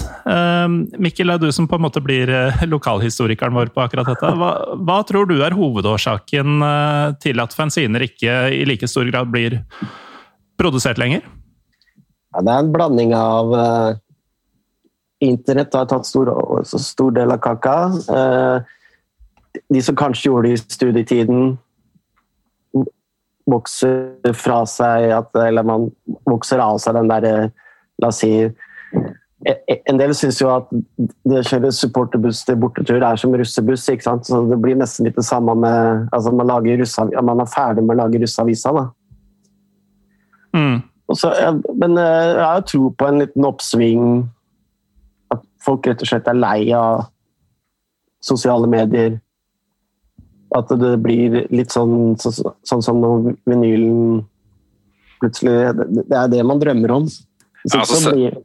Mikkel, er du som på en måte blir lokalhistorikeren vår på akkurat dette. Hva, hva tror du er hovedårsaken til at fanziner ikke i like stor grad blir produsert lenger? Ja, det er en blanding av Internett har tatt stor, stor del av kaka. Uh, de som kanskje gjorde det i studietiden, vokser fra seg at, Eller man vokser av seg den derre La oss si En del syns jo at det å kjøre supporterbuss til bortetur er som russebuss. ikke sant? Så Det blir nesten litt det samme med altså Man, man er ferdig med å lage russeavisa. da. Mm. Så, men eh, jeg har tro på en liten oppsving. At folk rett og slett er lei av sosiale medier at det blir litt sånn, så, sånn som når vinylen plutselig Det er det man drømmer om. Ja, altså, blir...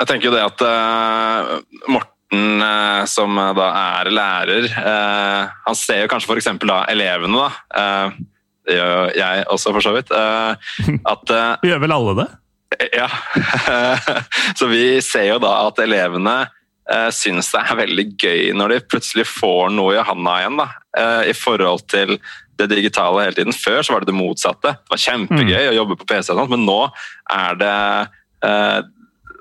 Jeg tenker jo det at uh, Morten, uh, som da er lærer, uh, han ser jo kanskje f.eks. da elevene, da. det gjør jo jeg også, for så vidt. at Vi gjør vel alle det? Ja. så vi ser jo da at elevene uh, syns det er veldig gøy når de plutselig får noe i handa igjen. Da, uh, I forhold til det digitale hele tiden. Før så var det det motsatte. Det var kjempegøy mm. å jobbe på PC, sånt, men nå er det uh,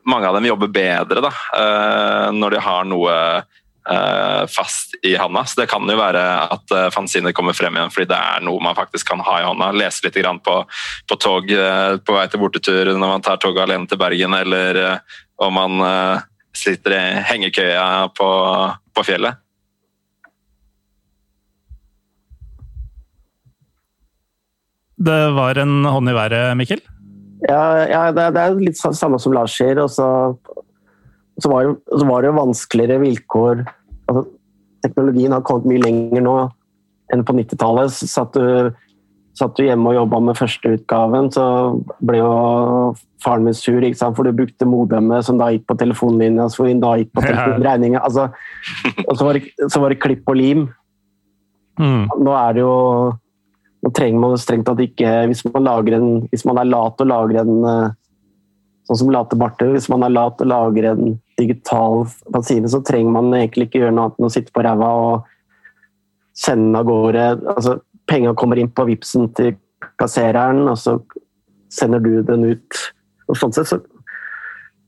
Mange av dem jobber bedre da, når de har noe fast i handa. Så det kan jo være at uh, fanziner kommer frem igjen fordi det er noe man faktisk kan ha i hånda. Lese litt på, på tog på vei til bortetur når man tar toget alene til Bergen, eller om man sitter i hengekøya på, på fjellet. Det var en hånd i været, Mikkel? Ja, ja det, det, er litt samme som Lars sier. Og så, så, var det, så var det vanskeligere vilkår. Altså, teknologien har kommet mye lenger nå enn på 90-tallet. Så at du satt jo hjemme og jobba med første utgaven, så ble jo faren min sur, ikke sant? for du brukte modemet som da gikk på telefonlinja, som da gikk på telefonregninga. Altså, og så var, det, så var det klipp og lim. Mm. Nå er det jo Nå trenger man strengt tatt ikke Hvis man, en, hvis man er lat og lager en eh, Sånn som Late barter, hvis man er lat og lager en digital fanzine, så trenger man egentlig ikke gjøre noe annet enn å sitte på ræva og sende av gårde. Altså, Penga kommer inn på Vipsen til kassereren, og så sender du den ut. Og sånn sett, så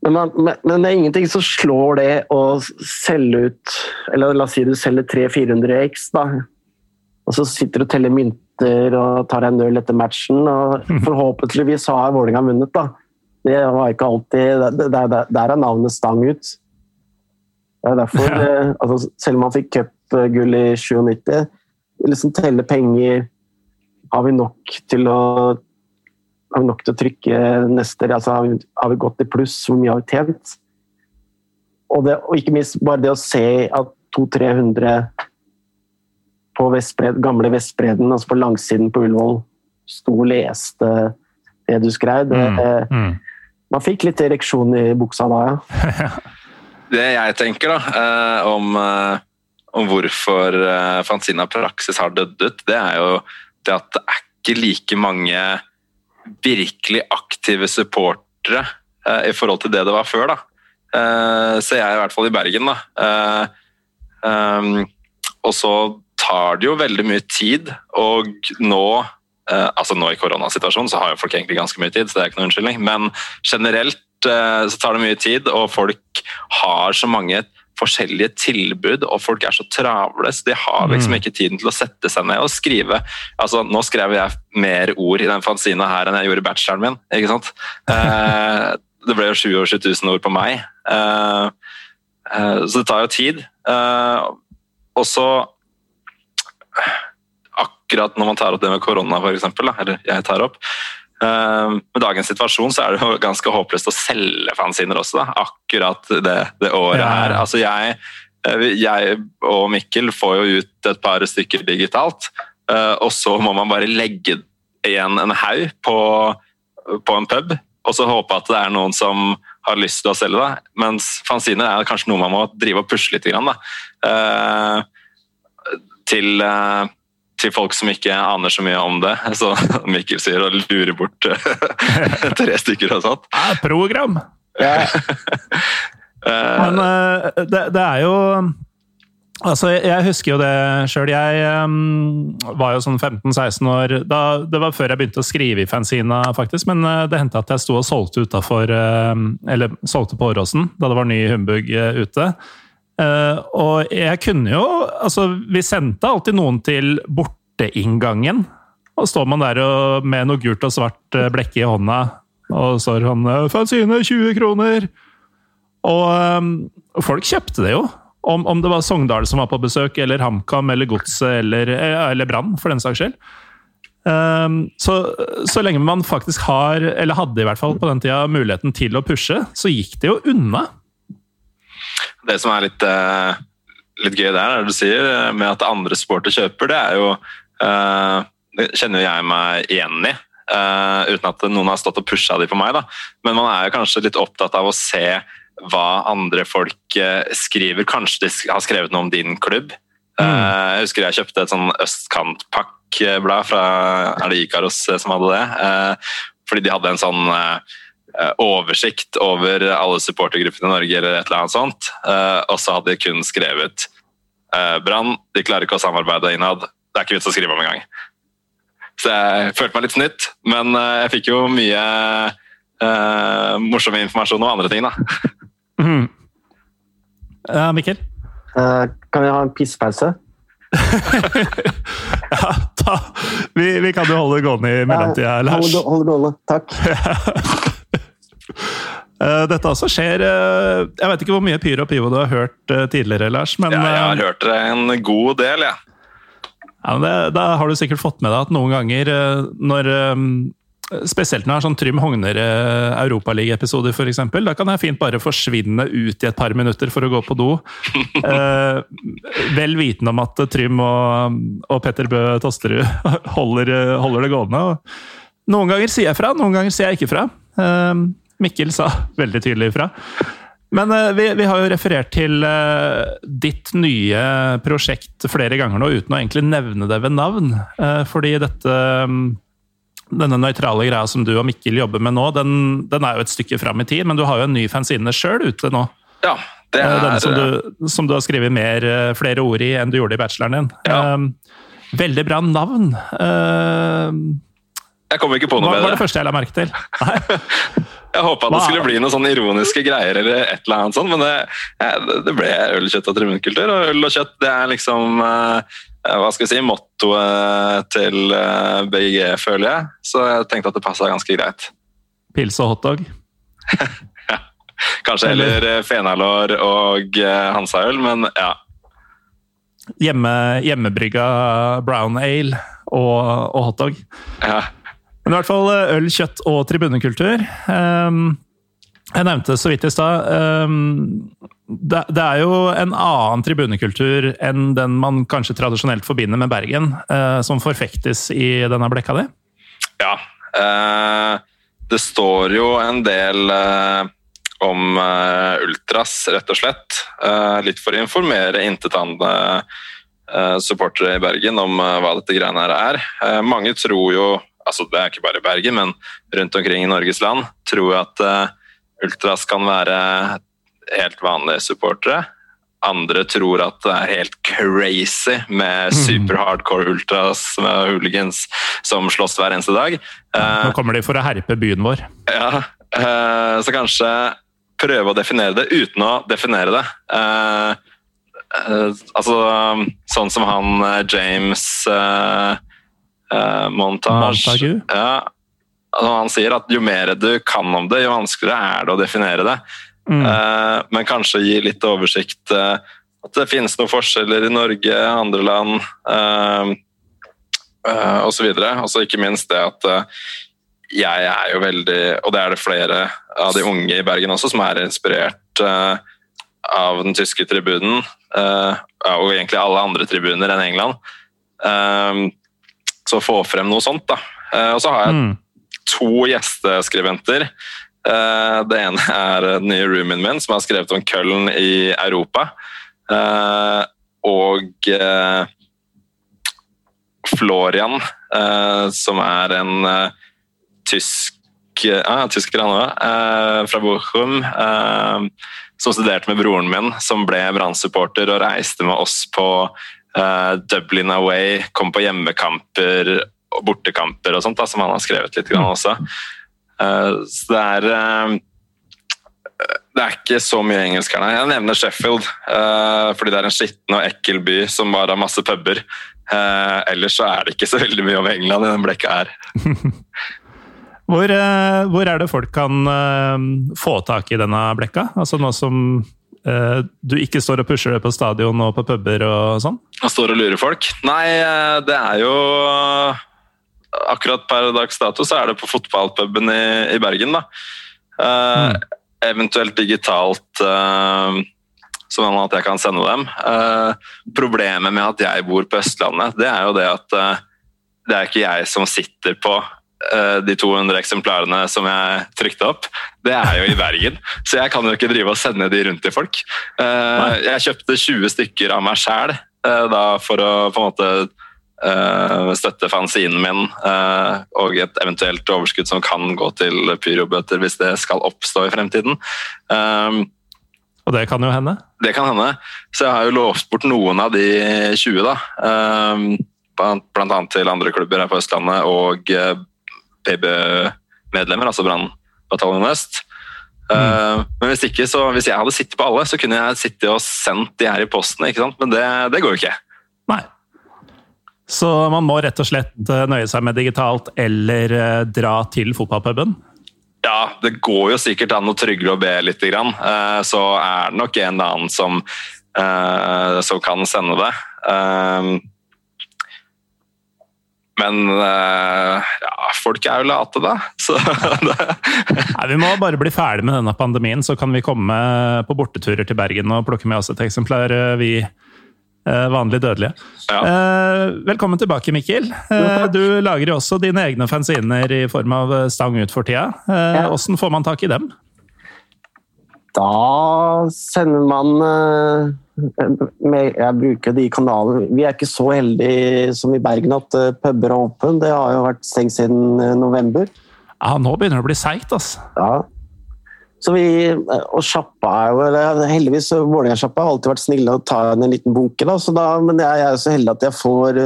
men, man, men, det er ingenting som slår det å selge ut Eller la oss si du selger 300-400 X, da. Og så sitter du og teller mynter og tar en øl etter matchen, og forhåpentligvis har Vålerenga vunnet, da. Det var ikke alltid Der er navnet stang ut. Det er derfor, ja. Eh, altså, selv om man fikk cupgull i 97, liksom telle penger Har vi nok til å har vi nok til å trykke neste altså har, vi, har vi gått i pluss? Hvor mye har vi tjent? Og, det, og ikke minst bare det å se at 200-300 på Vestbred, gamle Vestbredden, altså på langsiden på Ullevål, sto og leste det du skrev. Det, mm. Mm. Man fikk litt ereksjon i buksa da, ja. det jeg tenker da, eh, om, eh, om, hvorfor eh, Fanzina Praksis har dødd ut, det er jo det at det er ikke like mange virkelig aktive supportere eh, i forhold til det det var før. da. Eh, ser jeg i hvert fall i Bergen. da. Eh, um, og så tar det jo veldig mye tid, og nå Uh, altså Nå i koronasituasjonen så har jo folk egentlig ganske mye tid, så det er ikke noen unnskyldning. Men generelt uh, så tar det mye tid, og folk har så mange forskjellige tilbud, og folk er så travle, så de har liksom mm. ikke tiden til å sette seg ned og skrive. Altså, Nå skrev jeg mer ord i den fanzina her enn jeg gjorde i bacheloren min. ikke sant? Eh, det ble jo 27 000 ord på meg. så det tar jo tid. og så akkurat når man tar opp det med korona, f.eks., eller jeg tar opp Med dagens situasjon så er det jo ganske håpløst å selge fanziner også, da. akkurat det, det året her. Altså jeg, eh, jeg, og Mikkel får jo ut et par stykker digitalt, uh, og så må man bare legge igjen en haug på, på en pub, og så håpe at det er noen som har lyst til å selge det. Mens fanziner er kanskje noe man må drive og pushe litt. Grann, da. Uh, til til folk som ikke aner så mye om det. Så Mikkel sier å lure bort eh, tre stykker og sånt. Ja, program! Ja. Eh, Men uh, det, det, er jo Altså, Jeg husker jo det sjøl. Jeg um, var jo sånn 15-16 år da, Det var før jeg begynte å skrive i fanzina, faktisk. Men uh, det hendte at jeg sto og solgte utafor uh, Eller solgte på Åråsen da det var ny humbug ute. Uh, og jeg kunne jo Altså, vi sendte alltid noen til borteinngangen. Og står man der og, med noe gult og svart uh, blekke i hånda, og står han 'Fanzine, 20 kroner!' Og um, folk kjøpte det jo. Om, om, det var Sogndal som var på besøk, eller HamKam, eller Godset, eller, eller Brann, for den saks skyld. Um, så, så lenge man faktisk har, eller hadde i hvert fall på den tida, muligheten til å pushe, så gikk det jo unna. Det som er litt, uh, litt gøy der, er det du sier, eh, med at andre sporter kjøper, det er jo uh, Det kjenner jeg meg igjen i. Uten at noen har stått og pusha de på meg. Da. Men man er jo kanskje litt opptatt av å se hva andre folk skriver. Kanskje de har skrevet noe om din klubb. Mm. jeg husker jeg kjøpte et sånn østkantpakkblad fra er det Ikaros som hadde det. fordi de hadde en sånn Eh, oversikt over alle supportergruppene i Norge, eller et eller annet sånt. Eh, og så hadde de kun skrevet eh, Brann, de klarer ikke å samarbeide innad. Det er ikke vits å skrive om engang. Så jeg følte meg litt snytt, men jeg fikk jo mye uh, morsom informasjon og andre ting, da. Mm. Uh, Mikkel? Uh, kan vi ha en pisspause? ja, da, vi, vi, kan jo holde det gående i mellomtida, Lars. Hold, hold det gående, takk. Eh, dette også skjer eh, Jeg vet ikke hvor mye Pyro og Pivo du har hørt eh, tidligere, Lars. Men, ja, jeg har hørt det en god del, jeg. Ja. Det, da har du sikkert fått med deg at noen ganger når Spesielt når det er sånn Trym Hogner eh, Europaliga-episoder, f.eks. Da kan jeg fint bare forsvinne ut i et par minutter for å gå på do. Eh, vel vitende om at Trym og, og Petter Bø Tosterud holder, holder, det gående. Noen ganger sier jeg fra, noen ganger sier jeg ikke fra. Eh, Mikkel sa veldig tydelig ifra. Men uh, vi, vi, har jo referert til uh, ditt nye prosjekt flere ganger nå, uten å egentlig nevne det ved navn. Uh, fordi dette um, denne nøytrale greia som du og Mikkel jobber med nå, den, den, er jo et stykke fram i tid, men du har jo en ny fanzine sjøl ute nå. Ja, det er... Denne som du, som du har skrevet mer, flere ord i enn du gjorde i bacheloren din. Ja. Veldig bra navn. Jeg kommer ikke på noe hva, bedre. Hva var det første jeg la merke til? jeg håpa det skulle bli noen sånne ironiske greier, eller et eller annet sånt, men det, det ble øl, kjøtt og tribunekultur. Og øl og kjøtt det er liksom uh, hva skal vi si, mottoet til eh, BIG, føler jeg. Så jeg tenkte at det passa ganske greit. Pils og hotdog? ja. Kanskje heller fenalår og Hansaøl, men ja. Hjemme, hjemmebrygga brown ale og, og hotdog. Ja. Men i hvert fall eh, øl, kjøtt og tribunekultur. Um, jeg nevnte så vidt i stad um, det, det, er jo en annen tribunekultur enn den man kanskje tradisjonelt forbinder med Bergen, uh, som forfektes i denne blekka di? Ja. Uh, det står jo en del om ultras, rett og slett. litt for å informere intetanende supportere i Bergen om hva dette greiene her er. mange tror jo altså det er ikke bare Bergen, men rundt omkring i Norges land, tror at uh, ultras kan være helt vanlige supportere. Andre tror at det er helt crazy med superhardcore super hardcore ultras med hooligans som slåss hver eneste dag. Uh, Nå kommer de for å herpe byen vår. Ja, uh, så kanskje prøve å definere det uten å definere det. altså sånn som han James eh, montage. Ja, altså han sier at jo mer du kan om det, jo vanskeligere er det å definere det. Mm. Eh, men kanskje gi litt oversikt. Eh, at det finnes noen forskjeller i Norge, andre land eh, eh osv. Og så ikke minst det at jeg er jo veldig, og det er det flere av de unge i Bergen også, som er inspirert uh, av den tyske tribunen, uh, og egentlig alle andre tribuner enn England. Uh, så få frem noe sånt. da. Eh, og så har jeg mm. to gjesteskribenter. Eh, det ene er den nye roomien min, som har skrevet om Köln i Europa. Eh, og Florian, som er en tysk ja, tysker han òg, fra Bochum. som studerte med broren min, som ble Brann-supporter og reiste med oss på Dublin Away, kom på hjemmekamper og bortekamper og sånt, da, som han har skrevet litt grann også. Uh, så det er uh, det er ikke så mye engelsk her, nei. Jeg nevner Sheffield fordi det er en skitten og ekkel by som bare har masse puber. ellers så er det ikke så veldig mye om England i den blekka her. hvor, hvor, er det folk kan få tak i denne blekka? Altså nå som Eh, du ikke står og pusher det på stadion og på puber og sånn? Og står og lurer folk? Nei, eh, det er jo Akkurat per dags dato så er det på fotballpuben i, i Bergen, da. Uh, mm. Eventuelt digitalt, uh, sånn at jeg kan sende dem. Uh, problemet med at jeg bor på Østlandet, det er jo det at det er ikke jeg som sitter på Eh, de 200 eksemplarene som jeg trykte opp, det er jo i Bergen. Så jeg kan jo ikke drive og sende de rundt til folk. Eh, jeg kjøpte 20 stykker av meg sjæl eh, for å på en måte støtte fanzinen min og et eventuelt overskudd som kan gå til pyrobøter hvis det skal oppstå i fremtiden. Og det kan jo hende? Det kan hende. Så jeg har jo lovt bort noen av de 20, da. Blant annet til andre klubber her på Østlandet og PB-medlemmer, altså Brannbataljonen Øst. Mm. Uh, men hvis ikke, så hvis jeg hadde sittet på alle, så kunne jeg sittet og sendt de her i posten. ikke sant? Men det, det går jo ikke. Nei. Så man må rett og slett eh, nøye seg med digitalt eller uh, dra til fotballpuben? Ja, det går jo sikkert an å trygle og be litt, grann. Så er det nok en eller annen som, som kan sende det. Men eh, ja, folk er jo late, da. Så det, Nei, Vi må bare bli ferdig med denne pandemien, så kan vi komme på borteturer til Bergen og plukke med oss et eksemplar, eh, vi vanlige vanlig dødelige. Ja. Eh, velkommen tilbake, Mikkel. Eh, du lager jo også dine egne fanziner i form av stang ut for tida. Eh, Ja. Åssen får man tak i dem? Da sender man eh, Jeg bruker de kanalene Vi er ikke så heldige som i Bergen at eh, puber er åpne. Det har jo vært stengt siden eh, november. Ja, Nå begynner det å bli seigt, altså. Ja. Så vi, eh, og sjappa er jo Heldigvis Vålerenga-sjappa har alltid vært snille og tar en liten bunke. Da, så da, men jeg er jo så heldig at jeg får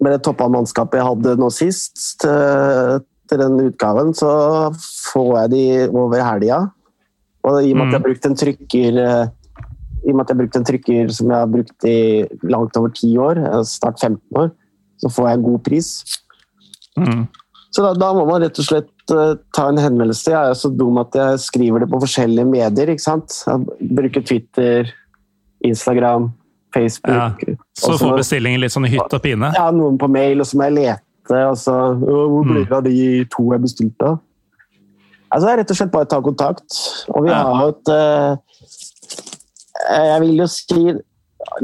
Med det toppa mannskapet jeg hadde nå sist, til, til den utgaven, så får jeg de over helga. Og i og med at jeg har brukt en trykker eh, i og med at jeg har brukt en trykker som jeg har brukt i langt over 10 år, eh, snart 15 år, så får jeg en god pris. Mm. Så da, da må man rett og slett eh, ta en henvendelse. Jeg er så dum at jeg skriver det på forskjellige medier. ikke sant? Jeg bruker Twitter, Instagram, Facebook. Så får bestillingen litt sånn i hytt og pine. ja, noen på mail, og så må jeg lete. Og så, hvor blir det av de to jeg bestilte? Altså, det er rett og slett bare å ta kontakt. Og vi har jo et eh, Jeg vil jo si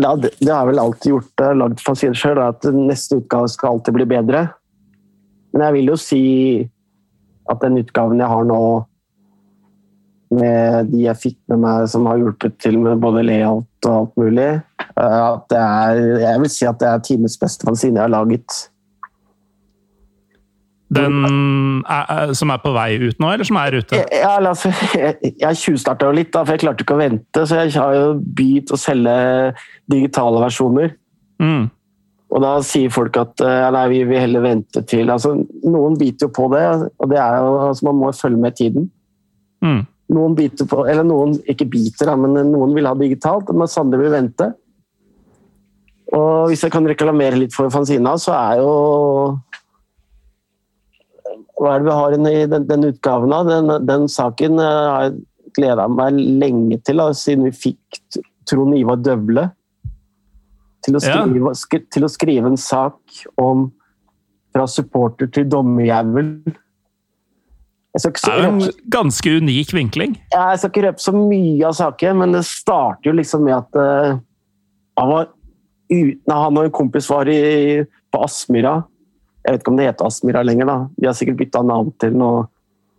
ja, det, har jeg vel alltid gjort, lagd fanzine sjøl, at neste utgave skal alltid bli bedre. Men jeg vil jo si at den utgaven jeg har nå, med de jeg fikk med meg som har hjulpet til med både layout og alt mulig, eh, at det er, jeg vil si at det er times beste fanzine jeg har laget. Den er, som er på vei ut nå, eller som er ute? Ja, altså, jeg, jeg tjuvstarta jo litt, da, for jeg klarte ikke å vente. Så jeg har jo begynt å selge digitale versjoner. Mm. Og da sier folk at eh, nei, vi vil heller vente til altså, Noen biter jo på det, og det er jo, altså, man må følge med tiden. Mm. Noen biter på, eller noen ikke biter, da, men noen vil ha digitalt, mens andre vil vente. Og hvis jeg kan reklamere litt for Fanzina, så er jo Hva er det vi har i den, den utgaven av? Den, den saken eh, har jeg gleda meg lenge til, da, siden vi fikk Trond Ivar Døvle til å, Ja. skrive, sk til å skrive en sak om fra supporter til dommerjævel. Det er jo en ganske unik vinkling. ja, jeg skal ikke røpe så mye av saken, men det starter jo liksom med at uh, han var uten, han og en kompis var i, på Aspmyra. Jeg vet ikke om det heter Aspmyra lenger, da. De har sikkert bytta navn til noe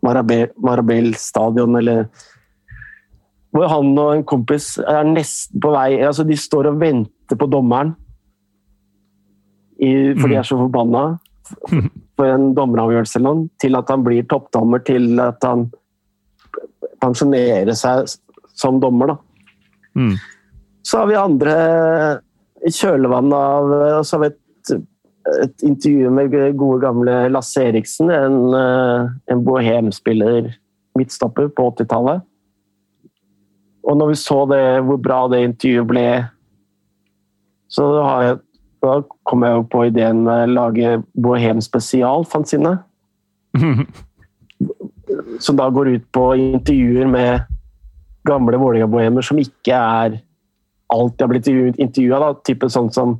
Marabel, Marabel stadion, eller Hvor han og en kompis er nesten på vei altså De står og venter på dommeren i, for de er så forbanna for en dommeravgjørelse eller noe, til at han blir toppdommer, til at han pensjonerer seg som dommer. Da. Mm. Så har vi andre i kjølvannet av så har vi et, et intervju med gode gamle Lasse Eriksen, en, eh, en bohemspiller, midtstopper, på 80-tallet. Og når vi så det, hvor bra det intervjuet ble, så har jeg, da kom jeg jo på ideen med å lage Bohem spesial, fanzine som da går ut på intervjuer med gamle Vålerenga-bohemer som ikke er alt de har blitt intervjua. Type sånn som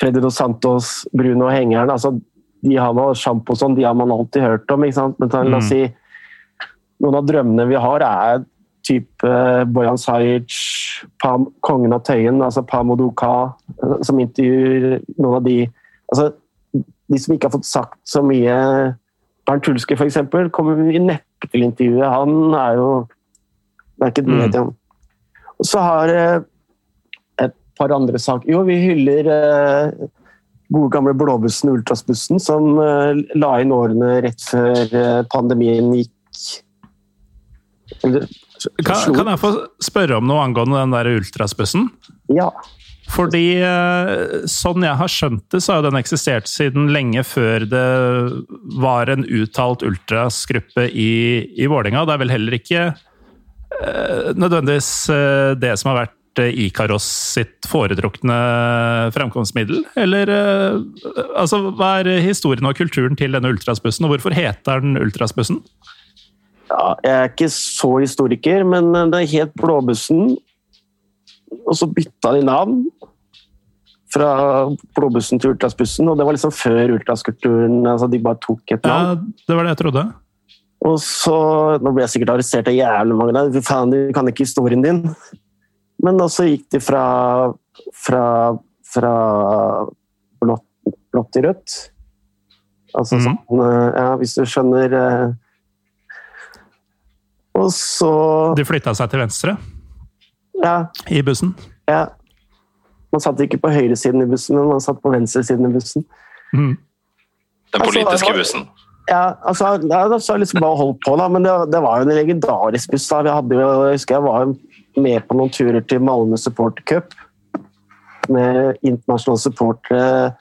Freddy Dos Santos, Bruno og Hengeren. altså De har man sjampo sånn, de har man alltid hørt om. ikke sant? Men ta, la oss si noen av drømmene vi har, er type Bojan Sajic, Pam, kongen av Tøyen, altså Pamodoka, som intervjuer noen av de altså De som ikke har fått sagt så mye Bernt Hulske, eksempel, kommer vi neppe til intervjuet. Han er jo Det er ikke et Mm. medium. Og så har eh, par andre saker Jo, vi hyller eh, gode gamle blåbussen, Ultrasbussen, som eh, la inn årene rett før eh, pandemien gikk Eller Kan, kan jeg få spørre om noe angående den der ultrasbussen? Ja. Fordi eh, sånn jeg har skjønt det, så har den eksistert siden lenge før det var en uttalt ultrasgruppe i, i Vålerenga. Det er vel heller ikke eh, nødvendigvis eh, det som har vært Ikaros sitt foretrukne fremkomstmiddel? Eller eh, altså, hva er historien og kulturen til denne ultrasbussen, og hvorfor heter den ultrasbussen? ja. Jeg er ikke så historiker, men det het Blåbussen. Og så bytta de navn fra blåbussen til ultrasbussen, og det var liksom før ultraskulturen. Altså de bare tok et navn. Ja, det var det jeg trodde. Og så Nå ble jeg sikkert arrestert av jævlig mange der. Faen, du kan ikke historien din. Men også gikk de fra fra, fra blått, blått til rødt. Altså mm. sånn eh, Ja, hvis du skjønner eh. Og så De flytta seg til venstre Ja. i bussen. ja. Man satt ikke på høyresiden i bussen, men man satt på venstresiden i bussen. Mm. Den Altså, politiske bussen. Ja, altså, ja, så har jeg liksom bare holdt på, da. Men det, det var jo en legendarisk buss. da. Vi hadde jo, jeg husker jeg var med på noen turer til Malmö Support Cup med internasjonale supportere.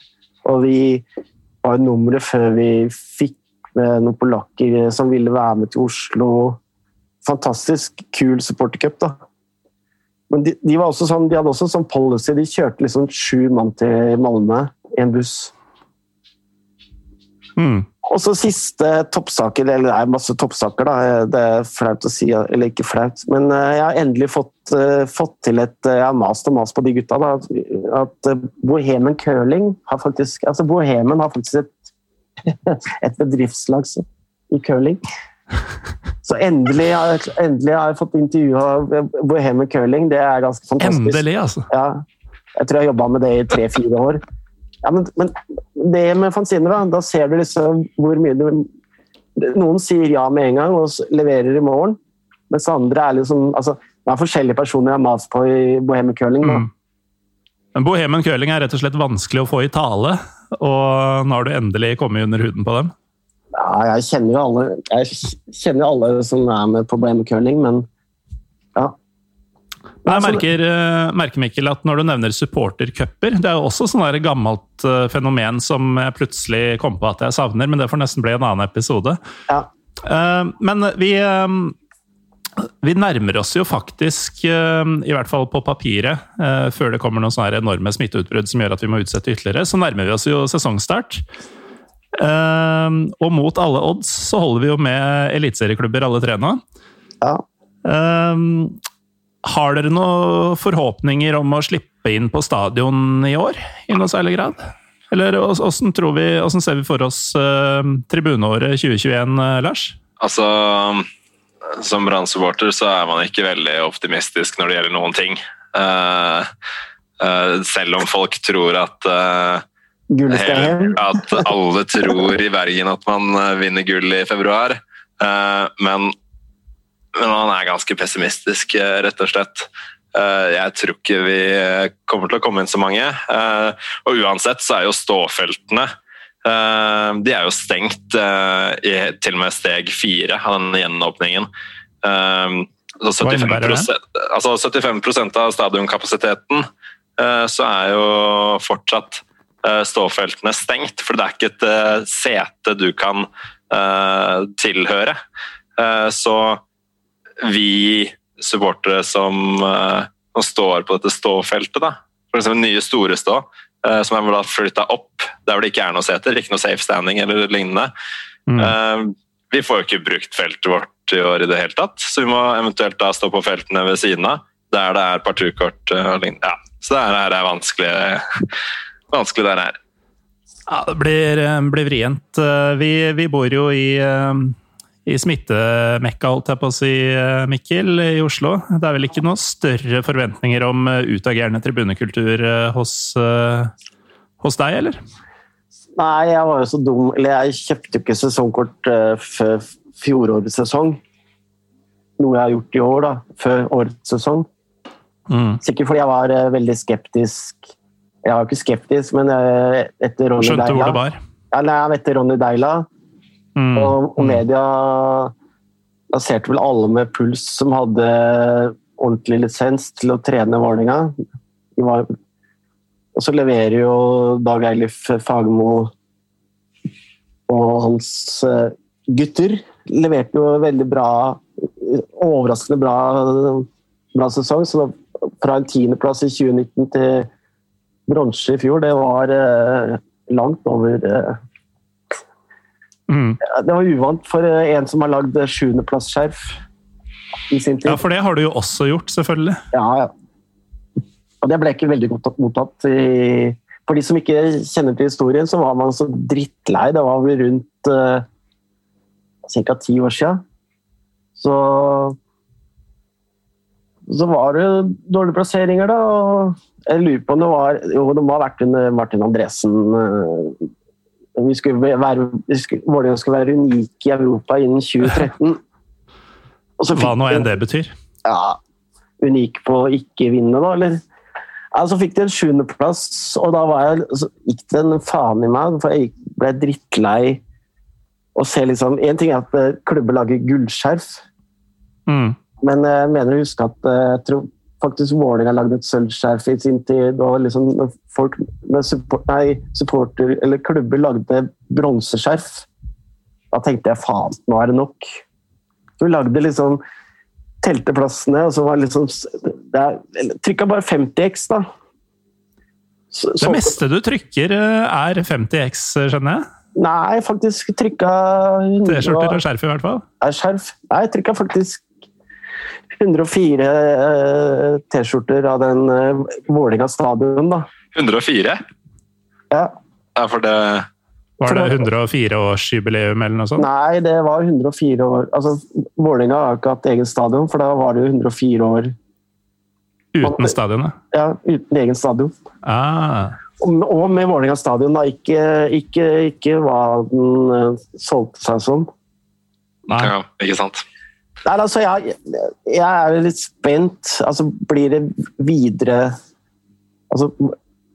Og vi var jo nummeret før vi fikk med noen polakker som ville være med til Oslo. Fantastisk kul supportercup, da. Men de, de, var også sånn, de hadde også sånn policy. De kjørte liksom sju mann til Malmö i en buss. Mhm. Og så siste toppsaker, eller det er masse toppsaker, da. Det er flaut å si, eller ikke flaut. Men eh, jeg har endelig fått, eh, fått til et eh, Jeg har mast og mast på de gutta. Da, at Bohemen Curling har faktisk altså Bohemen har faktisk et, et bedriftslag i curling. Så endelig, har endelig har jeg fått intervjua Bohemen Curling. Det er ganske fantastisk. Endelig, altså. Ja, jeg tror jeg har jobba med det i tre-fire år. Ja, men, men det med fanziner, da, da ser du liksom hvor mye du Noen sier ja med en gang og leverer i morgen, mens andre er liksom altså, Det er forskjellige personer jeg har mast på i Bohemian Curling. Da. Mm. Men Bohemian curling er rett og slett vanskelig å få i tale, og nå har du endelig kommet under huden på dem. Ja, jeg kjenner jo alle Jeg kjenner alle som er med på Bohemian Curling. Men jeg Altså, merker, eh, merker Mikkel, at når du nevner supportercuper Det er jo også sånn gammelt eh, fenomen som jeg plutselig kom på at jeg savner, men det får nesten bli en annen episode. ja. Eh, Men vi, vi nærmer oss jo faktisk, i hvert fall på papiret, før det kommer noen sånne enorme smitteutbrudd som gjør at vi må utsette ytterligere, så nærmer vi oss jo sesongstart. Og mot alle odds så holder vi jo med eliteserieklubber alle tre nå. ja. Har dere noen forhåpninger om å slippe inn på stadion i år, i noe særlig grad? Eller åssen ser vi for oss uh, tribuneåret 2021, eh, Lars? Altså, som Brann-supporter så er man ikke veldig optimistisk når det gjelder noen ting. Uh, uh, selv om folk tror at uh, hele. At alle tror i Bergen at man eh, vinner gull i februar. Eh, men, men man er ganske pessimistisk, eh, rett og slett. Eh, Jeg tror ikke vi eh, kommer til å komme inn så mange. Og uansett så er jo ståfeltene De er jo stengt i til og med steg fire av den gjenåpningen. Så Hva 75, det? altså 75% av stadionkapasiteten så er jo fortsatt ståfeltene stengt, for det er ikke et sete du kan tilhøre. Så vi supportere som, eh, som står på dette ståfeltet, da, f.eks. nye store stå, eh, som er flytta opp der hvor det ikke er noe seter, ikke noe safe standing eller lignende. Mm. Eh, Vi får jo ikke brukt feltet vårt i år i det hele tatt, så vi må eventuelt da stå på feltene ved siden av, der det er parturkort og lignende. Ja, så det her er vanskelig, vanskelig det her. Ja, det blir, blir vrient. Vi, vi bor jo i, i smittemekka, holdt jeg på å si, eh, Mikkel, i Oslo. Det er vel ikke noen større forventninger om eh, utagerende tribunekultur eh, hos, hos deg, eller? Nei, jeg var jo så dum. Eller jeg kjøpte jo ikke sesongkort før fjorårets sesong. Noe jeg har gjort i år, da. Før årets sesong. Mm. Sikkert fordi jeg var veldig skeptisk. Jeg var jo ikke skeptisk, men etter Ronny Skjønte hvor det var? Ja, nei, etter Ronny Deila Mm. og, og media lanserte vel alle med puls som hadde ordentlig lisens til å trene Vålerenga. Og så leverer jo Dag Eilif Fagermo og hans eh, gutter leverte jo veldig bra Overraskende bra, bra sesong. Så fra en tiendeplass i 2019 til bronse i fjor, det var eh, langt over eh, Mm. det var uvant for eh, en som har lagd sjuendeplassskjerf i sin tid. Ja, for det har du jo også gjort, selvfølgelig. Ja, ja. Og det ble ikke veldig godt mottatt i For de som ikke kjenner til historien, så var man så drittlei. Det var vel rundt uh, ca. ti år siden. Så så var det dårlige plasseringer, da. og Jeg lurer på om det var Jo, det må ha vært under Martin Andresen. Vi skulle være, vi skulle, Vålerenga skulle være unik i Europa innen 2013. Hva nå enn det betyr? Ja, unik på å ikke vinne, da, eller? Ja, så fikk de en sjuendeplass, og da jeg, gikk det en faen i meg. For jeg ble drittlei å se liksom En ting er at eh, klubber lager gullskjerf, mm. men jeg mener å huske at eh, jeg tror faktisk Vålerenga lagde et sølvskjerf i sin tid. og liksom folk med support, nei, supporter, eller klubber lagde bronseskjerf. Da tenkte jeg faen, nå er det nok. Så vi lagde liksom telteplassene, og så var liksom Trykka bare 50X, da. Så, det meste du trykker, eh, er 50X, skjønner jeg? Nei, faktisk trykka T-skjorter og skjerf, i hvert fall? Nei, skjerf. Nei, jeg trykka faktisk 104 eh, T-skjorter av den uh, Vålinga stadion, da. 104? Ja. ja for det var det 104-årsjubileum eller noe sånt? Nei, det var 104 år Altså, Vålerenga har ikke hatt egen stadion, for da var det jo 104 år Uten stadionet? Ja, uten egen stadion. Ah. Og med Vålerenga stadion, da. Ikke, ikke, ikke hva den uh, solgte seg som. Nei. Ja, ikke sant. Nei, altså, jeg, jeg er litt spent. Altså, blir det videre Altså,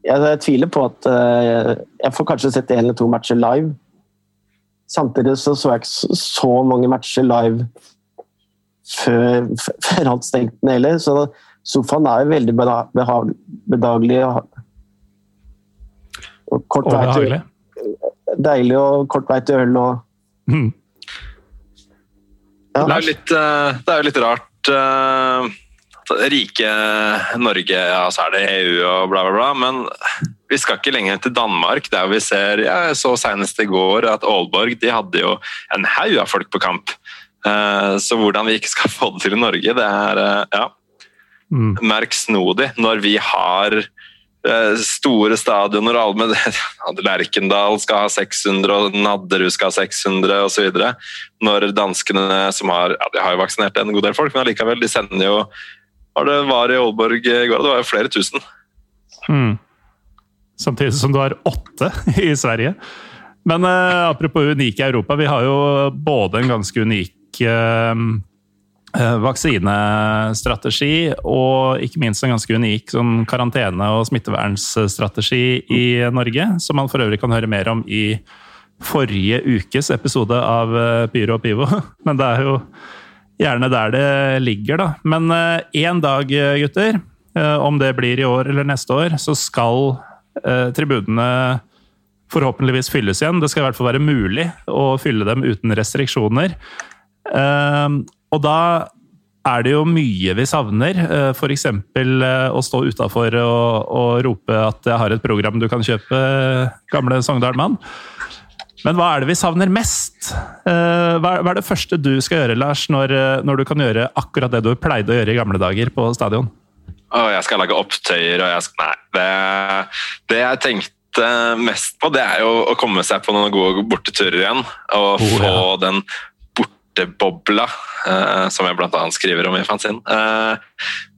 jeg, jeg, tviler på at uh, Jeg får kanskje sett én eller to matcher live. Samtidig så, så jeg ikke så mange matcher live før, før alt stengte ned heller. Så sofaen er jo veldig bedagelig. Og kort vei til Deilig og kort vei til øl og mm. Ja. det, er litt, eh, det er jo litt rart uh, rike Norge, ja, så er det EU og bla, bla, bla. Men vi skal ikke lenger til Danmark, der vi ser Jeg så senest i går at Aalborg de hadde jo en haug av folk på kamp. Eh, så hvordan vi ikke skal få det til i Norge, det er eh, ja, merk merksnodig når vi har eh, store stadioner alle Lerkendal skal ha 600, og Nadderud skal ha 600 osv. Når danskene, som har ja, de har jo vaksinert en god del folk, men allikevel, de sender jo var det var i Aalborg i går. Det var jo flere tusen. Mm. Samtidig som du har åtte i Sverige. Men eh, apropos unike i Europa, vi har jo både en ganske unik eh, eh, vaksinestrategi og ikke minst en ganske unik sånn karantene- og smittevernstrategi i Norge, som man for øvrig kan høre mer om i forrige ukes episode av eh, Pyro og Pivo. Men det er jo gjerne der det ligger, da. Men én eh, dag, gutter, eh, om det blir i år eller neste år, så skal eh, tribunene forhåpentligvis fylles igjen. Det skal i hvert fall være mulig å fylle dem uten restriksjoner. Og da er det jo mye vi savner. F.eks. å stå utafor og, og, rope at 'jeg har et program du kan kjøpe', gamle Sogndal-mann. Men hva er det vi savner mest? Eh, hva er det første du skal gjøre, Lars, når, eh, når du kan gjøre akkurat det du pleide å gjøre i gamle dager på stadion? Å, jeg skal lage opptøyer og jeg skal Nei. Det, det jeg tenkte mest på, det er jo å komme seg på noen gode borteturer igjen. Og oh, få ja. den bortebobla, uh, som jeg bl.a. skriver om i fanzine. Uh,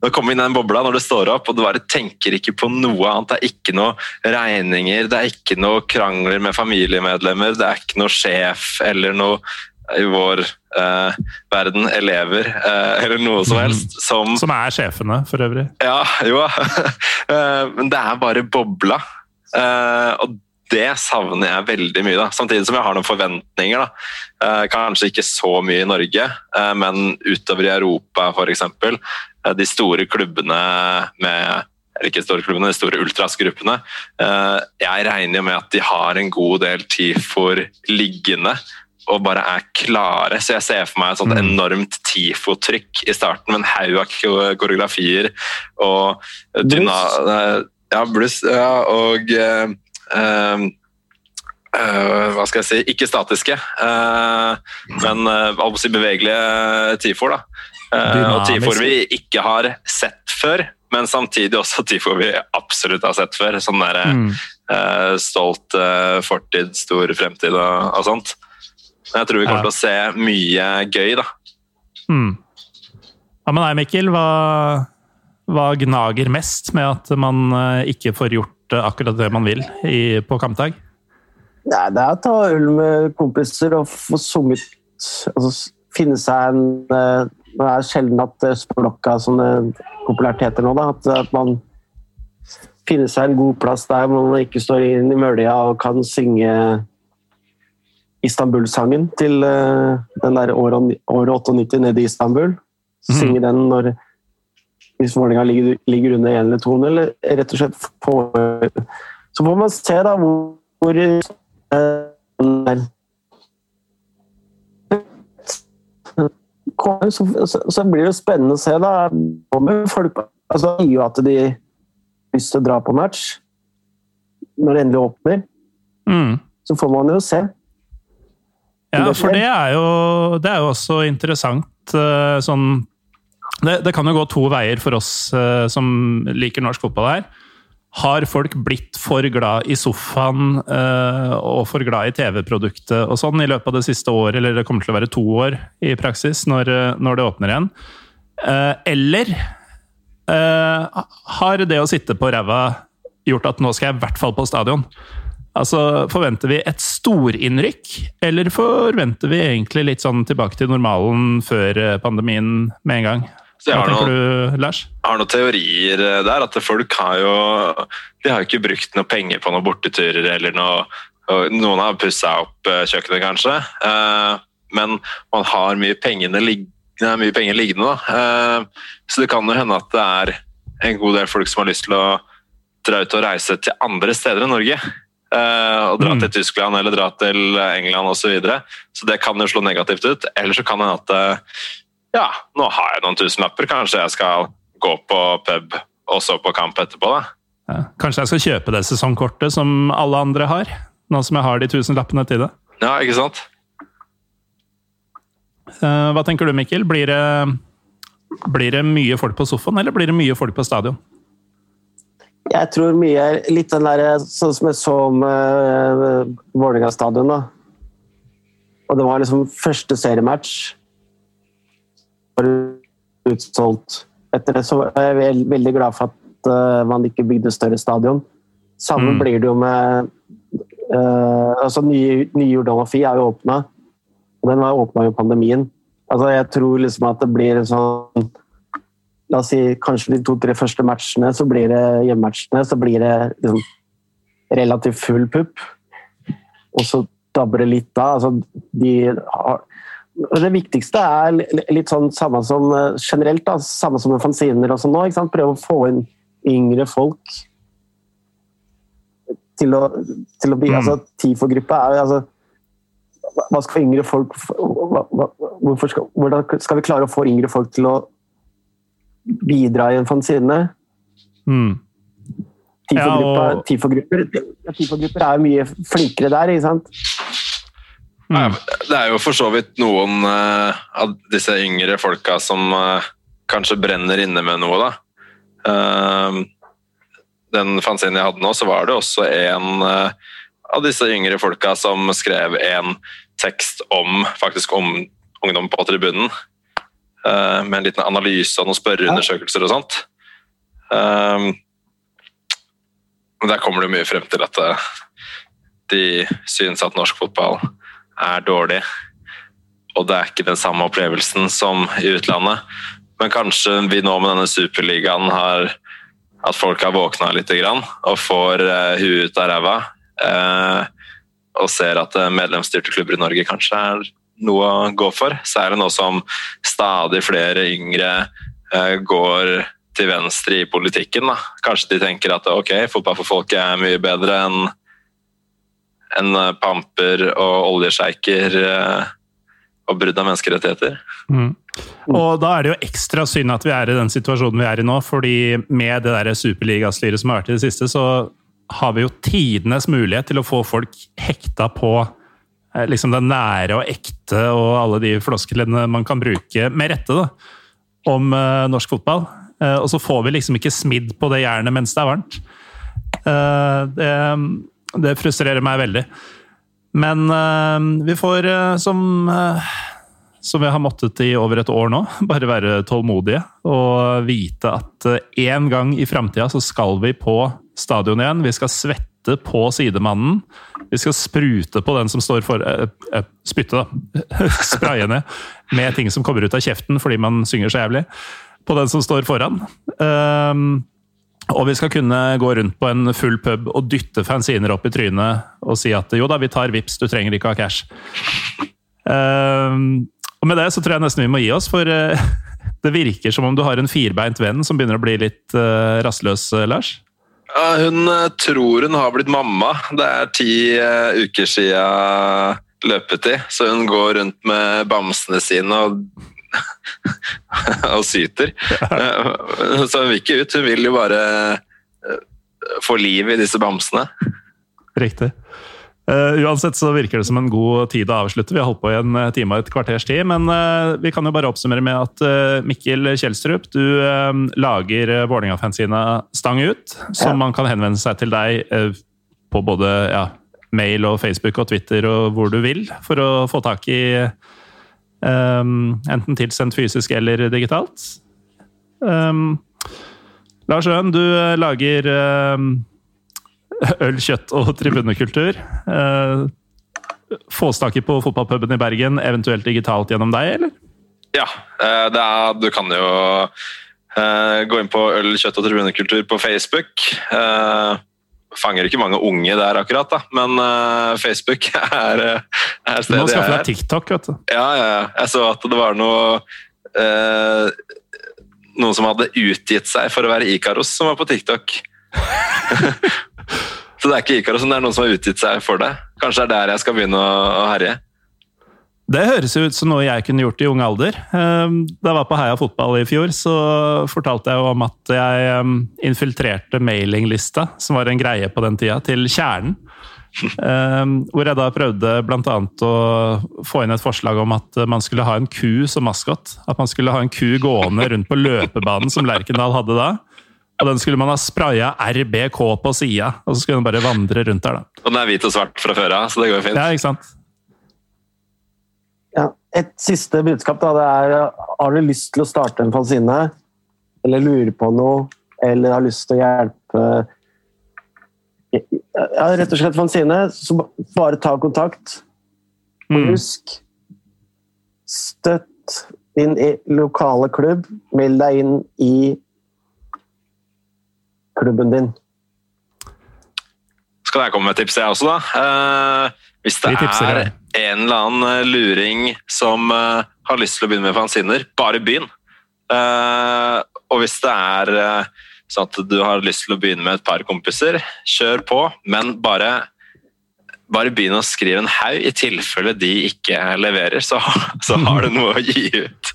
å komme inn i den bobla når du står opp, og du bare tenker ikke på noe annet. Det er ikke noe regninger, det er ikke noe krangler med familiemedlemmer, det er ikke noe sjef eller noe i vår uh, verden elever uh, eller noe som mhm. helst. Som, som er sjefene, for øvrig. Ja, jo. uh, men det er bare bobla. og det savner jeg veldig mye. Da. Samtidig som jeg har noen forventninger. Eh, kanskje ikke så mye i Norge, eh, men utover i Europa f.eks. Eh, de store klubbene med eller ikke store klubbene, de store ultrasgruppene. Eh, jeg regner jo med at de har en god del TIFO-er liggende og bare er klare. Så jeg ser for meg et sånt mm. enormt TIFO-trykk i starten med en haug av koreografier og dyna... Ja, bluss. Ja, og hva skal jeg si Ikke statiske, uh, men uh, bevegelige tifoer. og tifoer vi ikke har sett før, men samtidig også tifoer vi absolutt har sett før. Sånn der, mm. Eh, stolt eh, fortid, stor fremtid og, og sånt. Jeg tror vi kommer til å se mye gøy, da. Mm. Ja, men nei, Mikkel, hva, hva gnager mest med at man eh, ikke får gjort eh, akkurat det man vil i, på kampdag? Nei, det er å ta øl med kompiser og få sunget altså, Finne seg en eh, Det er sjelden at eh, språka sånne populært heter nå, da. At, man finner seg en god plass der man ikke står inn i mølja og kan synge Istanbul-sangen til eh, den der året, år 98 nede i Istanbul. Synge den når hvis Vålerenga ligger, ligger under 1 eller to, eller rett og slett få Så får man se da hvor, hvor eh, så, så, blir det spennende å se. da. Folk altså, sier jo at de har lyst til å dra på match når det endelig åpner. Mm. Så får man jo se. Ja, for det er jo, det er jo også interessant eh, sånn det, det kan jo gå to veier for oss uh, som liker norsk fotball her. Har folk blitt for glad i sofaen uh, og for glad i TV-produktet og sånn i løpet av det siste året, eller det kommer til å være to år i praksis når, eh, når det åpner igjen? Uh, eller har det å sitte på ræva gjort at nå skal jeg i hvert fall på stadion? Altså, Forventer vi et storinnrykk, eller forventer vi egentlig litt sånn tilbake til normalen før pandemien med en gang? Så jeg Hva tenker noen, du, Lars? Jeg har noen teorier eh, der. At folk har jo De har jo ikke brukt noe penger på noen borteturer eller noe Noen har pussa opp eh, kjøkkenet, kanskje. eh, Men man har mye, lig, mye penger liggende. Da. Så det kan jo hende at det er en god del folk som har lyst til å dra ut og reise til andre steder enn Norge. Og dra Mm. til Tyskland eller dra til England osv. Så, videre. så det kan jo slå negativt ut. Eller så kan det hende at ja, nå har jeg noen tusenlapper, kanskje jeg skal gå på pub og så på kamp etterpå, da. Ja, kanskje jeg skal kjøpe det sesongkortet som alle andre har? Nå som jeg har de tusenlappene til det. Ja, ikke sant? Eh, Hva tenker du, Mikkel? Blir det, blir det mye folk på sofaen, eller blir det mye folk på stadion? Jeg tror mye er litt den der, sånn som jeg så med uh, Vålerenga stadion. da. Og det var liksom første seriematch. Utsolgt. Etter det så var jeg veldig glad for at uh, man ikke bygde større stadion. Samme Mm. blir det jo med uh, altså Nye, nye Jordal Amfi er jo åpna. Den var åpna jo pandemien. Altså Jeg tror liksom at det blir en sånn La oss si kanskje de to-tre første matchene, så blir det hjemmematchene, så blir det liksom relativt full pupp. Og så dabber det litt av. Altså, de har og det viktigste er litt sånn samme som eh, generelt, da, samme som med fanziner og sånn nå. Prøve å få inn yngre folk til å, til å bli Mm. altså TIFO-gruppa er altså hva- skal yngre folk hva, hva, skal, Hvordan skal vi klare å få yngre folk til å bidra i en fanzine? Mm. TIFO-grupper Ja, og- TIFO-grupper er mye flinkere der, ikke sant? Nei, Det er jo for så vidt noen uh, av disse yngre folka som uh, kanskje brenner inne med noe, da. Uh, den fanzinen jeg hadde nå, så var det også en eh, av disse yngre folka som skrev en tekst om faktisk om ungdom på tribunen. med en liten analyse og noen spørreundersøkelser og sånt. Eh, men der kommer det mye frem til at de syns at norsk fotball er dårlig. Og det er ikke den samme opplevelsen som i utlandet. Men kanskje vi nå med denne superligaen har at folk har våkna litt og får uh, huet ut av ræva. eh, og ser at eh, medlemsstyrte klubber i Norge kanskje er noe å gå for. Særlig nå som stadig flere yngre eh, går til venstre i politikken. Da. Kanskje de tenker at ok, fotball for folket er mye bedre enn enn eh, pamper og oljesjeiker eh, og brudd av menneskerettigheter. Mm. Og da er det jo ekstra synd at vi er i den situasjonen vi er i nå, fordi med det der superligastyret som har vært i det siste, så har vi jo tidenes mulighet til å få folk hekta på eh, liksom det nære og ekte og alle de flosklene man kan bruke, med rette, da, om norsk fotball. Og så får vi liksom ikke smidd på det jernet mens det er varmt. Det, det frustrerer meg veldig. Men eh, vi får, eh, som, eh, som vi har måttet i over et år nå, bare være tålmodige og vite at en gang i framtida så skal vi på stadion igjen. Vi skal svette på sidemannen. Vi skal sprute på den som står for Spytte, da. Spraye ned med ting som kommer ut av kjeften fordi man synger så jævlig. På den som står foran. Um, og vi skal kunne gå rundt på en full pub og dytte fanziner opp i trynet og si at jo da, vi tar vips, du trenger ikke ha cash. Uh, og med det så tror jeg nesten vi må gi oss, for uh, det virker som om du har en firbeint venn som begynner å bli litt uh, rastløs, uh, Lars? Ja, hun eh, tror hun har blitt mamma. Det er ti eh, uker siden løpetid, så hun går rundt med bamsene sine og, og syter. Eh, Så hun vil ikke ut, hun vil jo bare eh, få liv i disse bamsene. Riktig. Uh, uansett så virker det som en god tid å avslutte. Vi har holdt på i en time og et kvarters tid. Men uh, vi kan jo bare oppsummere med at uh, Mikkel Kjelstrup, du lager uh, Vålerenga-fansina Stang ut, som Ja. man kan henvende seg til deg på både ja, mail og Facebook og Twitter og hvor du vil, for å få tak i um, enten tilsendt fysisk eller digitalt. Um, Lars Øen, du lager um, øl, kjøtt og tribunekultur. Uh, Fås tak i på fotballpuben i Bergen, eventuelt digitalt gjennom deg, eller? Ja, eh, er, du kan jo uh, gå inn på Øl, kjøtt og tribunekultur på Facebook. Eh, fanger ikke mange unge der akkurat, da, men uh, Facebook er, eh, er Du stedet må skaffe jeg deg er. TikTok, vet du. Ja, ja, ja. Jeg så at det var noe uh, Noen som hadde utgitt seg for å være Ikaros, som var på TikTok. Så det er ikke Ikaros, men det er noen som har utgitt seg for det. Kanskje det er der jeg skal begynne å, å herje. Det høres jo ut som noe jeg kunne gjort i ung alder. Um, Da jeg var på Heia fotball i fjor, så fortalte jeg om at jeg um, infiltrerte mailinglista, som var en greie på den tida, til Kjernen. Um, Hvor jeg da prøvde bl.a. å få inn et forslag om at man skulle ha en ku som maskot. At man skulle ha en ku gående rundt på løpebanen som Lerkendal hadde da. Og den skulle man ha spraya RBK på sida, og så skulle den bare vandre rundt der, da. Og den er hvit og svart fra før av, så det går fint. Ja, ikke sant? Et siste budskap da, det er har du lyst til å starte en fanzine, eller lurer på noe, eller har lyst til å hjelpe ja, rett og slett fanzine, så bare ta kontakt. Og Mm. husk, støtt din lokale klubb, meld deg inn i klubben din. Skal jeg komme med et tips, jeg også, da? Eh, hvis det Vi tipser er. En eller annen eh, luring som eh, har lyst til å begynne med fanziner, bare begynn. Eh, og hvis det er sånn at du har lyst til å begynne med et par kompiser, kjør på, men bare bare begynn å skrive en haug i tilfelle de ikke leverer, så, så har du noe å gi ut.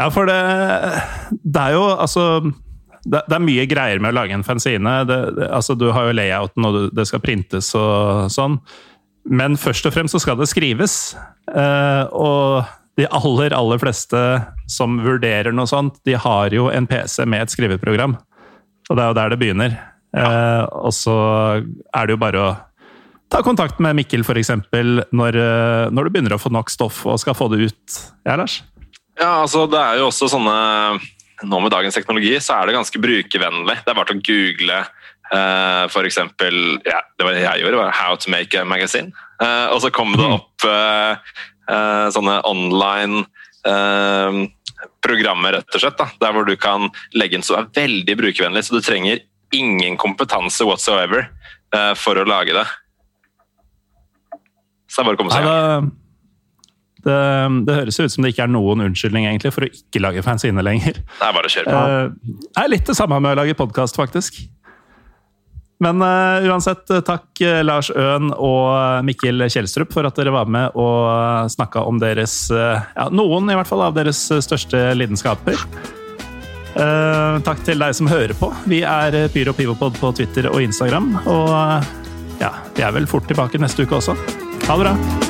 Ja, for det, det er jo altså det, det er mye greier med å lage en fanzine. Det, det, altså, du har jo layouten, og du- det skal printes og sånn. Men først og fremst så skal det skrives. Eh, og de aller, aller fleste som vurderer noe sånt, de har jo en PC med et skriveprogram. Og det er jo der det begynner. Eh, og så er det jo bare å ta kontakt med Mikkel, f.eks., når, eh, når du begynner å få nok stoff og skal få det ut. Ja, Lars? Ja, altså det er jo også sånne Nå med dagens teknologi så er det ganske brukervennlig. Det er bare til å google eh, for eksempel ja, Det var det jeg gjorde, var 'How to make a magazine'. Uh, og så kom det opp uh, sånne online programmer, rett og slett, da, der hvor du kan legge inn som er veldig brukervennlig. Så du trenger ingen kompetanse whatsoever for å lage det. Så det er bare å komme seg i gang. det, det, høres ut som det ikke er noen unnskyldning egentlig for å ikke lage fanzine lenger. Det er bare å kjøre på. Det er litt det samme med å lage podkast, faktisk. Men uh, uansett, eh, takk eh, Lars Øen og Mikkel Kjelstrup for at dere var med og snakka om deres uh, ja, Noen i hvert fall av deres største lidenskaper. Uh, takk til deg som hører på. Vi er Pyro Pivopod på Twitter og Instagram. Og ja, vi er vel fort tilbake neste uke også. Ha det bra.